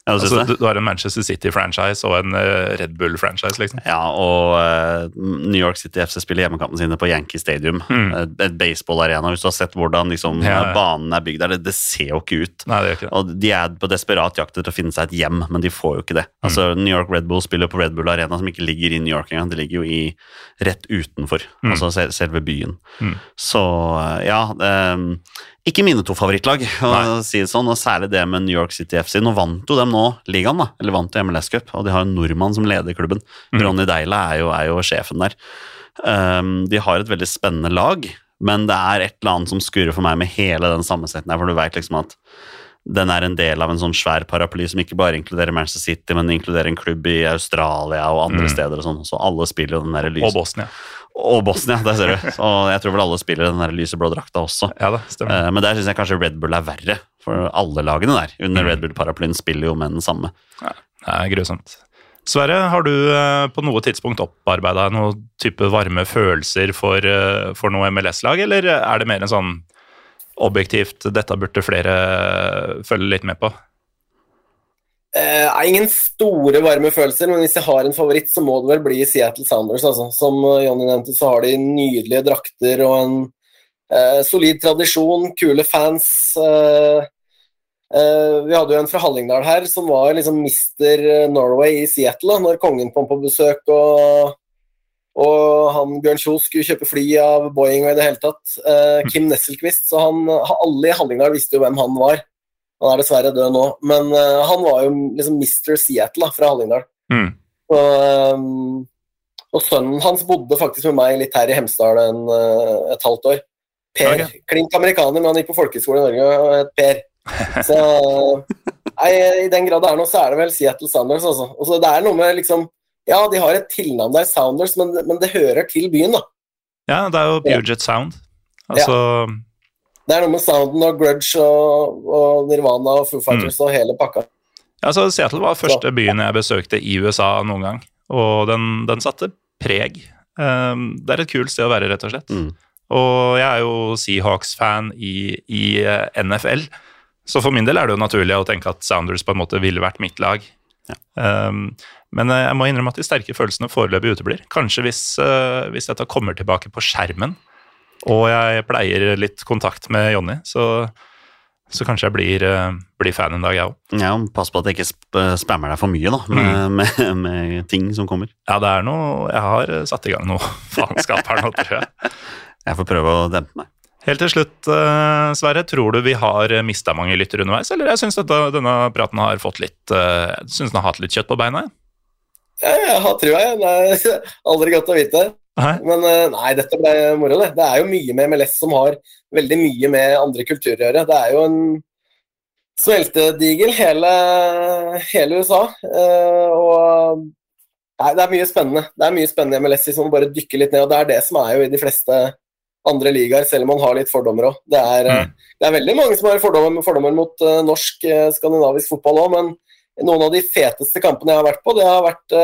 Ja, Altså, du, du har en Manchester City-franchise og en uh, Red Bull-franchise, liksom. Ja, og uh, New York City FC spiller hjemmekampene sine på Yankee Stadium. Mm. Et, et baseballarena. Hvis du har sett hvordan liksom, Ja, ja. banen er bygd der, det, det ser jo ikke ut. Nei, det gjør ikke det. Og De er på desperat jakt etter å finne seg et hjem, men de får jo ikke det. Altså, New York Red Bull spiller på Red Bull Arena, som ikke ligger i New York engang. Det ligger jo i, rett utenfor, Mm. altså selve byen. Mm. Så eh, ja eh, Ikke mine to favorittlag, å si det sånn, og særlig det med New York City FC. Nå vant jo dem nå ligaen, da, eller vant jo MLS Cup, og de har en nordmann som leder klubben. Mm. Ronny Deila er jo, er jo sjefen der. Um, de har et veldig spennende lag, men det er et eller annet som skurrer for meg med hele den sammensetningen her, for du vet liksom at den er en del av en sånn svær paraply som ikke bare inkluderer Manchester City, men inkluderer en klubb i Australia og andre Mm. steder og sånn, så alle spiller jo den der lysen. Og Bosnia. Og Bosnia, der ser du. Og jeg tror vel alle spiller den der lyseblå drakta også. Ja da, stemmer. Eh, Men der syns jeg kanskje Red Bull er verre, for alle lagene der under Mm. Red Bull-paraplyen spiller jo med den samme. Det er grusomt. Sverre, har du eh, på noe tidspunkt opparbeida noe type varme følelser for, eh, for noe MLS-lag, eller er det mer en sånn objektivt 'dette burde flere følge litt med på'? Eh, er ingen store varme følelser, men hvis jeg har en favoritt, så må det vel bli Seattle Sounders. Altså. Som eh, Jonny nevnte, så har de nydelige drakter og en eh, solid tradisjon, kule fans. Eh, eh, vi hadde jo en fra Hallingdal her som var liksom Mr. Norway i Seattle da, når kongen kom på besøk. og og han Bjørn Kjos skulle kjøpe fly av Boeing og i det hele tatt. Eh, Kim Nesselquist, så han, alle i Hallingdal visste jo hvem han var. Han er dessverre død nå, men uh, han var jo liksom Mr. Seattle da, fra Hallingdal. Mm. Og, um, og sønnen hans bodde faktisk med meg litt her i Hemsedal en, uh, et halvt år. Per. Okay. Klink amerikaner, men han gikk på folkehøyskole i Norge og het Per. Så nei, i den grad det er noe, så er det vel Seattle Sounders, altså. Og så det er noe med liksom Ja, de har et tilnavn der, Sounders, men, men det hører til byen, da. Ja, det er jo Puget Sound. Altså Det er noe med sounden og Grudge og, og Nirvana og Foo Fighters og hele pakka. Ja, så Seattle var første byen jeg besøkte i USA noen gang, og den, den satte preg. Um, det er et kult sted å være, rett og slett. Mm. Og jeg er jo Seahawks-fan i, i eh, NFL, så for min del er det jo naturlig å tenke at Sounders på en måte ville vært mitt lag. Um, men eh, jeg må innrømme at de sterke følelsene foreløpig uteblir. Kanskje hvis, uh, hvis dette kommer tilbake på skjermen, og jeg pleier litt kontakt med Jonny, så, så kanskje jeg blir, eh, blir fan en dag, jeg òg. Ja, Pass på at jeg ikke sp spammer deg for mye da, med, med, med ting som kommer. Ja, det er noe Jeg har eh, satt i gang noe faenskap her nå, tror jeg. Jeg får prøve å dempe meg. Helt til slutt, eh, Sverre. Tror du vi har mista mange lyttere underveis, eller jeg syns denne praten har fått litt eh, synes den har hatt litt kjøtt på beina? Ja, jeg har trua, jeg. Det er aldri godt å vite. Men eh, nei, dette ble moro, det. Det er jo mye med MLS som har veldig mye med andre kulturer å gjøre. Det er jo en smeltedigel, hele, hele USA. Eh, og nei, det er mye spennende. Det er mye spennende i MLS hvis man bare dykker litt ned, og det er det som er jo i de fleste andre ligaer, selv om man har litt fordommer òg. Det, eh, det er veldig mange som har fordommer, fordommer mot norsk, skandinavisk fotball òg, men noen av de feteste kampene jeg har vært på, det har vært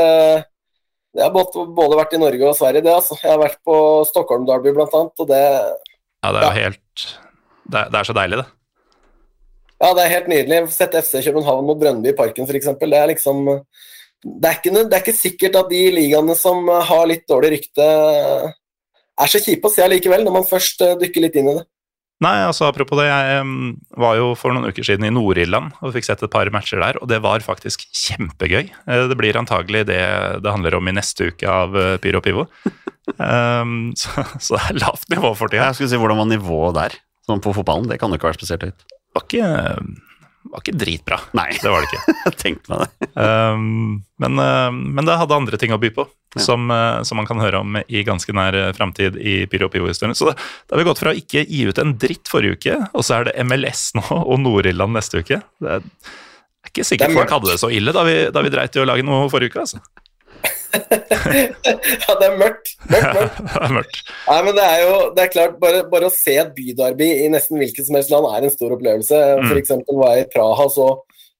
det har både vært i Norge og Sverige, det. altså. Jeg har vært på Stockholm Derby annet, og det, Ja, det er jo Ja. helt det er, det er så deilig, det. ja, det er helt nydelig. Sett FC København mot Brøndby i Parken, f.eks. Det er liksom det er, ikke, det er ikke sikkert at de ligaene som har litt dårlig rykte, er så kjipe å se allikevel, når man først eh, dykker litt inn i det. Nei, altså apropos det, jeg var jo for noen uker siden i Nord-Irland og fikk sett et par matcher der, og det var faktisk kjempegøy. Eh, Det blir antagelig det det handler om i neste uke av eh, Pyro Pivo. um, så, så det er lavt nivå for tida. Jeg skulle si hvordan var nivået der, sånn på fotballen. Det kan jo ikke være spesielt høyt. Det var ikke, var ikke dritbra. Nei, Det var det ikke. jeg tenkte meg det. Um, men, uh, men det hadde andre ting å by på, Ja. som, uh, som man kan høre om i ganske nær uh, framtid i Pyro Pivo-historien. Så da, da har vi gått fra å ikke gi ut en dritt forrige uke, og så er det MLS nå og Nord-Irland neste uke. Det er, jeg er ikke sikkert er folk hadde det så ille da vi, da vi dreit i å lage noe forrige uke. altså. ja, det er mørkt. Mørkt, mørkt. det er mørkt. Nei, men det er jo det er klart, bare, bare å se et bydarby i nesten hvilket som helst land er en stor opplevelse. Mm. Eksempel var jeg i Praha, så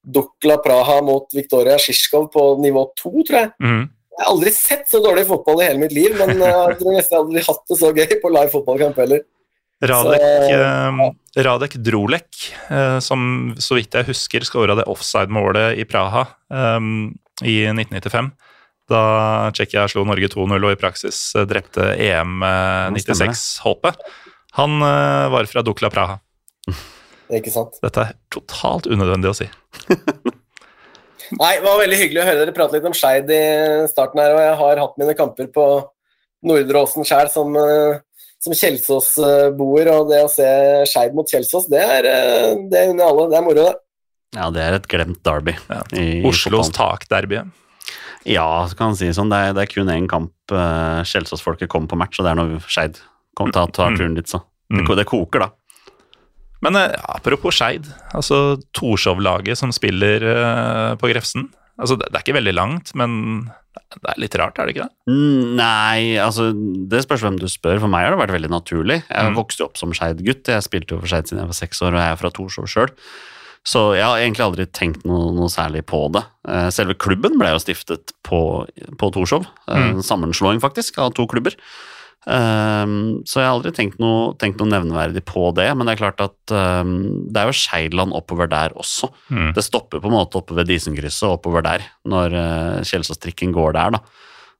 Dukla Praha mot Viktoria Sjisjkov på nivå to, tror jeg. Mm. Jeg har aldri sett så dårlig fotball i hele mitt liv, men eh, jeg tror nesten jeg aldri hatt det så gøy på live fotballkamp heller. Radek, Så- ja. Radek Drolek, eh, som så vidt jeg husker skåra det offside-målet i Praha um, i 1995. Da Tsjekkia slo Norge 2-0 og i praksis eh, drepte EM eh, stemmer 96-håpet. Han eh, var fra Dukla Praha. Ikke sant? Dette er totalt unødvendig å si. Nei, det var veldig hyggelig å høre dere prate litt om Skeid i starten her, og jeg har hatt mine kamper på Nordre Åsen sjøl som, som Kjelsås-boer, og det å se Skeid mot Kjelsås, det er, det er under alle. Det er moro, det. Ja, det er et glemt derby. Ja. Oslos takderby. Ja, så kan man si sånn. Det er, det er kun én kamp uh, Kjelsås-folket kommer på match, og det er når Skeid tar ta Mm. turen dit, så. Det, Mm. det koker, da. Men uh, apropos Skeid, altså Torshov-laget som spiller uh, på Grefsen. Altså, det, det er ikke veldig langt, men det er litt rart, er det ikke det? Mm, Nei, altså det spørs hvem du spør. For meg har det vært veldig naturlig. Jeg vokste jo opp som Skeid-gutt. Jeg spilte jo for Skeid siden jeg var seks år, og jeg er fra Torshov sjøl. Så jeg har egentlig aldri tenkt noe, noe særlig på det. Eh, Selve klubben ble jo stiftet på, på Torshov. Eh, Mm. Sammenslåing, faktisk, av to klubber. Um, så jeg har aldri tenkt noe, tenkt noe nevneverdig på det, men det er klart at um, det er jo Skeiland oppover der også. Mm. Det stopper på en måte oppe ved Disenkrysset oppover der, når uh, Kjelsåstrikken går der, da.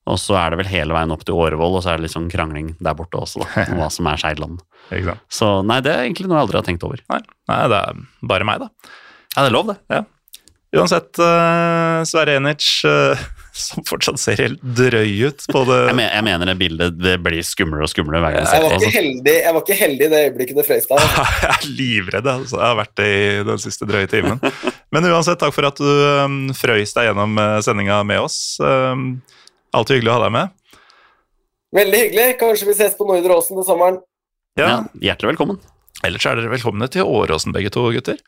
Og så er det vel hele veien opp til Årevoll, og så er det litt sånn krangling der borte også, da, om hva som er Skeidland. Så nei, det er egentlig noe jeg aldri har tenkt over. Nei, nei, det er bare meg, da. Ja, det er lov, det. Ja. Uansett, uh, Sverre Enic, uh, som fortsatt ser helt drøy ut på det Jeg, men, jeg mener det bildet det blir skumlere og skumlere hver gang jeg Jeg ser var på ikke det. heldig, jeg var ikke heldig i det øyeblikket det frøys der. Jeg er livredd, altså. Jeg har vært det i den siste drøye timen. Men uansett, takk for at du um, frøys deg gjennom sendinga med oss. Um, alltid hyggelig å ha deg med. Veldig hyggelig. Kanskje vi ses på Nordre Åsen til sommeren. Ja. Ja, hjertelig velkommen. Ellers er dere velkomne til Åråsen, begge to, gutter.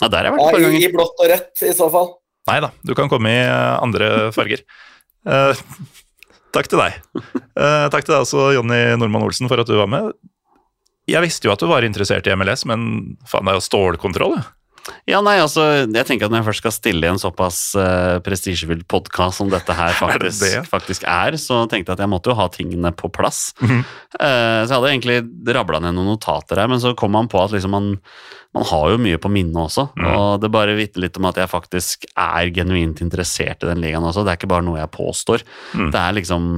Ja, der har jeg vært Ja, et par i, ganger. I blått og rødt, i så fall. Nei da, du kan komme i uh, andre farger. Uh, takk til deg. Uh, takk til deg også, Jonny Normann Olsen, for at du var med. Jeg visste jo at du var interessert i MLS, men faen, det er jo stålkontroll. ja. Ja, nei, altså, jeg tenker at Når jeg først skal stille i en såpass uh, prestisjefylt podkast som dette her Er det faktisk, det? faktisk er, så tenkte jeg at jeg måtte jo ha tingene på plass. Mhm. Uh, så jeg hadde egentlig rabla ned noen notater her, men så kom man på at liksom man, man har jo mye på minnet også. Mm. Og det bare vitner litt om at jeg faktisk er genuint interessert i den ligaen også. Det er ikke bare noe jeg påstår. Mm. Det er liksom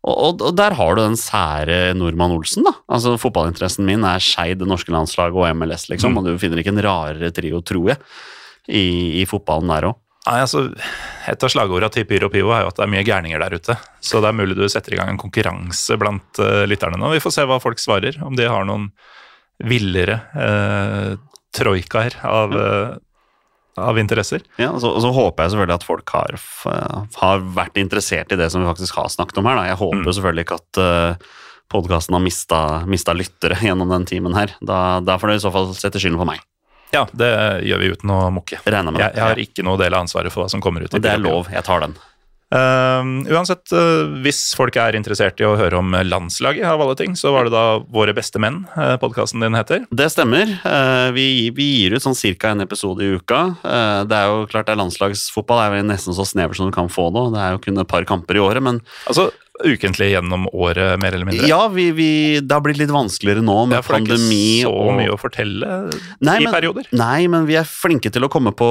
og, og, og der har du den sære Nordmann Olsen, da. Altså Fotballinteressen min er Skeid, det norske landslaget og MLS, liksom. Mhm. Og du finner ikke en rarere trio, tror jeg, i, i fotballen der òg. Altså, Et av slagordene til Pyro Pivo er jo at det er mye gærninger der ute. Så det er mulig du setter i gang en konkurranse blant uh, lytterne nå. Vi får se hva folk svarer. Om de har noen villere uh, troikaer av, uh, av interesser. Ja, og så, og så håper jeg selvfølgelig at folk har, har vært interessert i det som vi faktisk har snakket om her. Da. Jeg håper Mm. selvfølgelig ikke at uh, podkasten har mista, mista lyttere gjennom den timen her. Da, da får det i så fall sette skylden på meg. Ja, det gjør vi uten å mukke. Jeg, jeg har ikke noe del av ansvaret for hva som kommer ut. Det er lov, jeg tar den. Uh, uansett, uh, hvis folk er interessert i å høre om landslaget, av alle ting, så var det da Våre beste menn uh, podkasten din heter. Det stemmer. Uh, Vi, vi gir ut sånn ca. en episode i uka. Eh, Det er jo klart det er landslagsfotball det er jo nesten så snever som du kan få nå. Det er jo kun et par kamper i året, men Altså ukentlig gjennom året, mer eller mindre. ja, vi, vi, det har blitt litt vanskeligere nå med Ja, for det er ikke så mye å fortelle Nei, i men- perioder. Nei, men vi er flinke til å komme på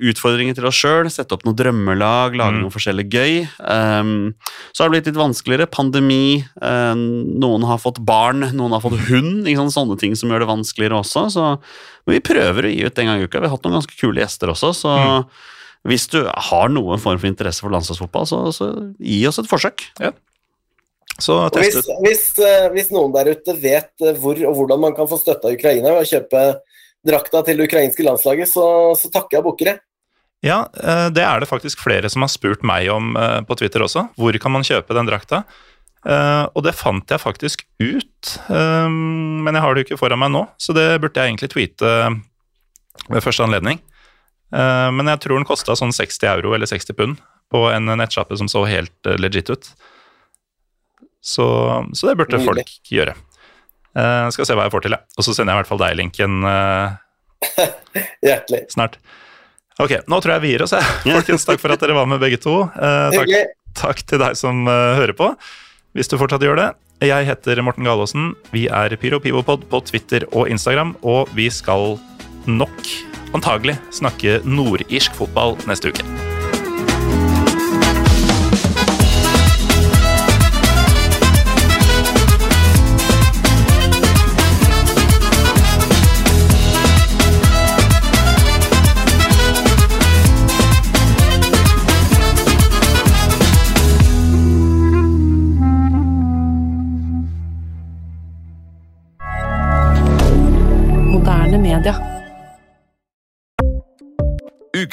utfordringer til oss sjøl, sette opp noen drømmelag, lage Mm. noe forskjellig gøy. Um, så har det blitt litt vanskeligere. Pandemi, um, noen har fått barn, noen har fått hund. Ikke? Sånne ting som gjør det vanskeligere også. Så, men vi prøver å gi ut en gang i uka. Vi har hatt noen ganske kule gjester også, så Mm. Hvis du har noen form for interesse for landslagsfotball, så, så gi oss et forsøk. Så Og hvis, hvis, eh, hvis noen der ute vet eh, hvor og hvordan man kan få støtte av Ukraina ved å kjøpe drakta til det ukrainske landslaget, så, så takker jeg bukkere. Ja, eh, det er det faktisk flere som har spurt meg om på Twitter også. Hvor kan man kjøpe den drakta? Eh, Og det fant jeg faktisk ut, men jeg har det jo ikke foran meg nå, så det burde jeg egentlig tweete ved første anledning. Eh, Men jeg tror den kosta sånn 60 euro eller 60 pund på en nettsjappe som så helt eh, legit ut. Så, så det burde Nydelig. folk gjøre. Uh, skal se hva jeg får til, jeg. Og så sender jeg i hvert fall deg linken uh, Hjertelig. snart. Ok, nå tror jeg vi gir oss, jeg. Folkens, takk for at dere var med begge to. Uh, takk, takk til deg som hører på. hvis du fortsatt gjør det. Jeg heter Morten Galaasen. Vi er PyroPivopod på Twitter og Instagram, og vi skal nok antagelig snakke nordirsk fotball neste uke.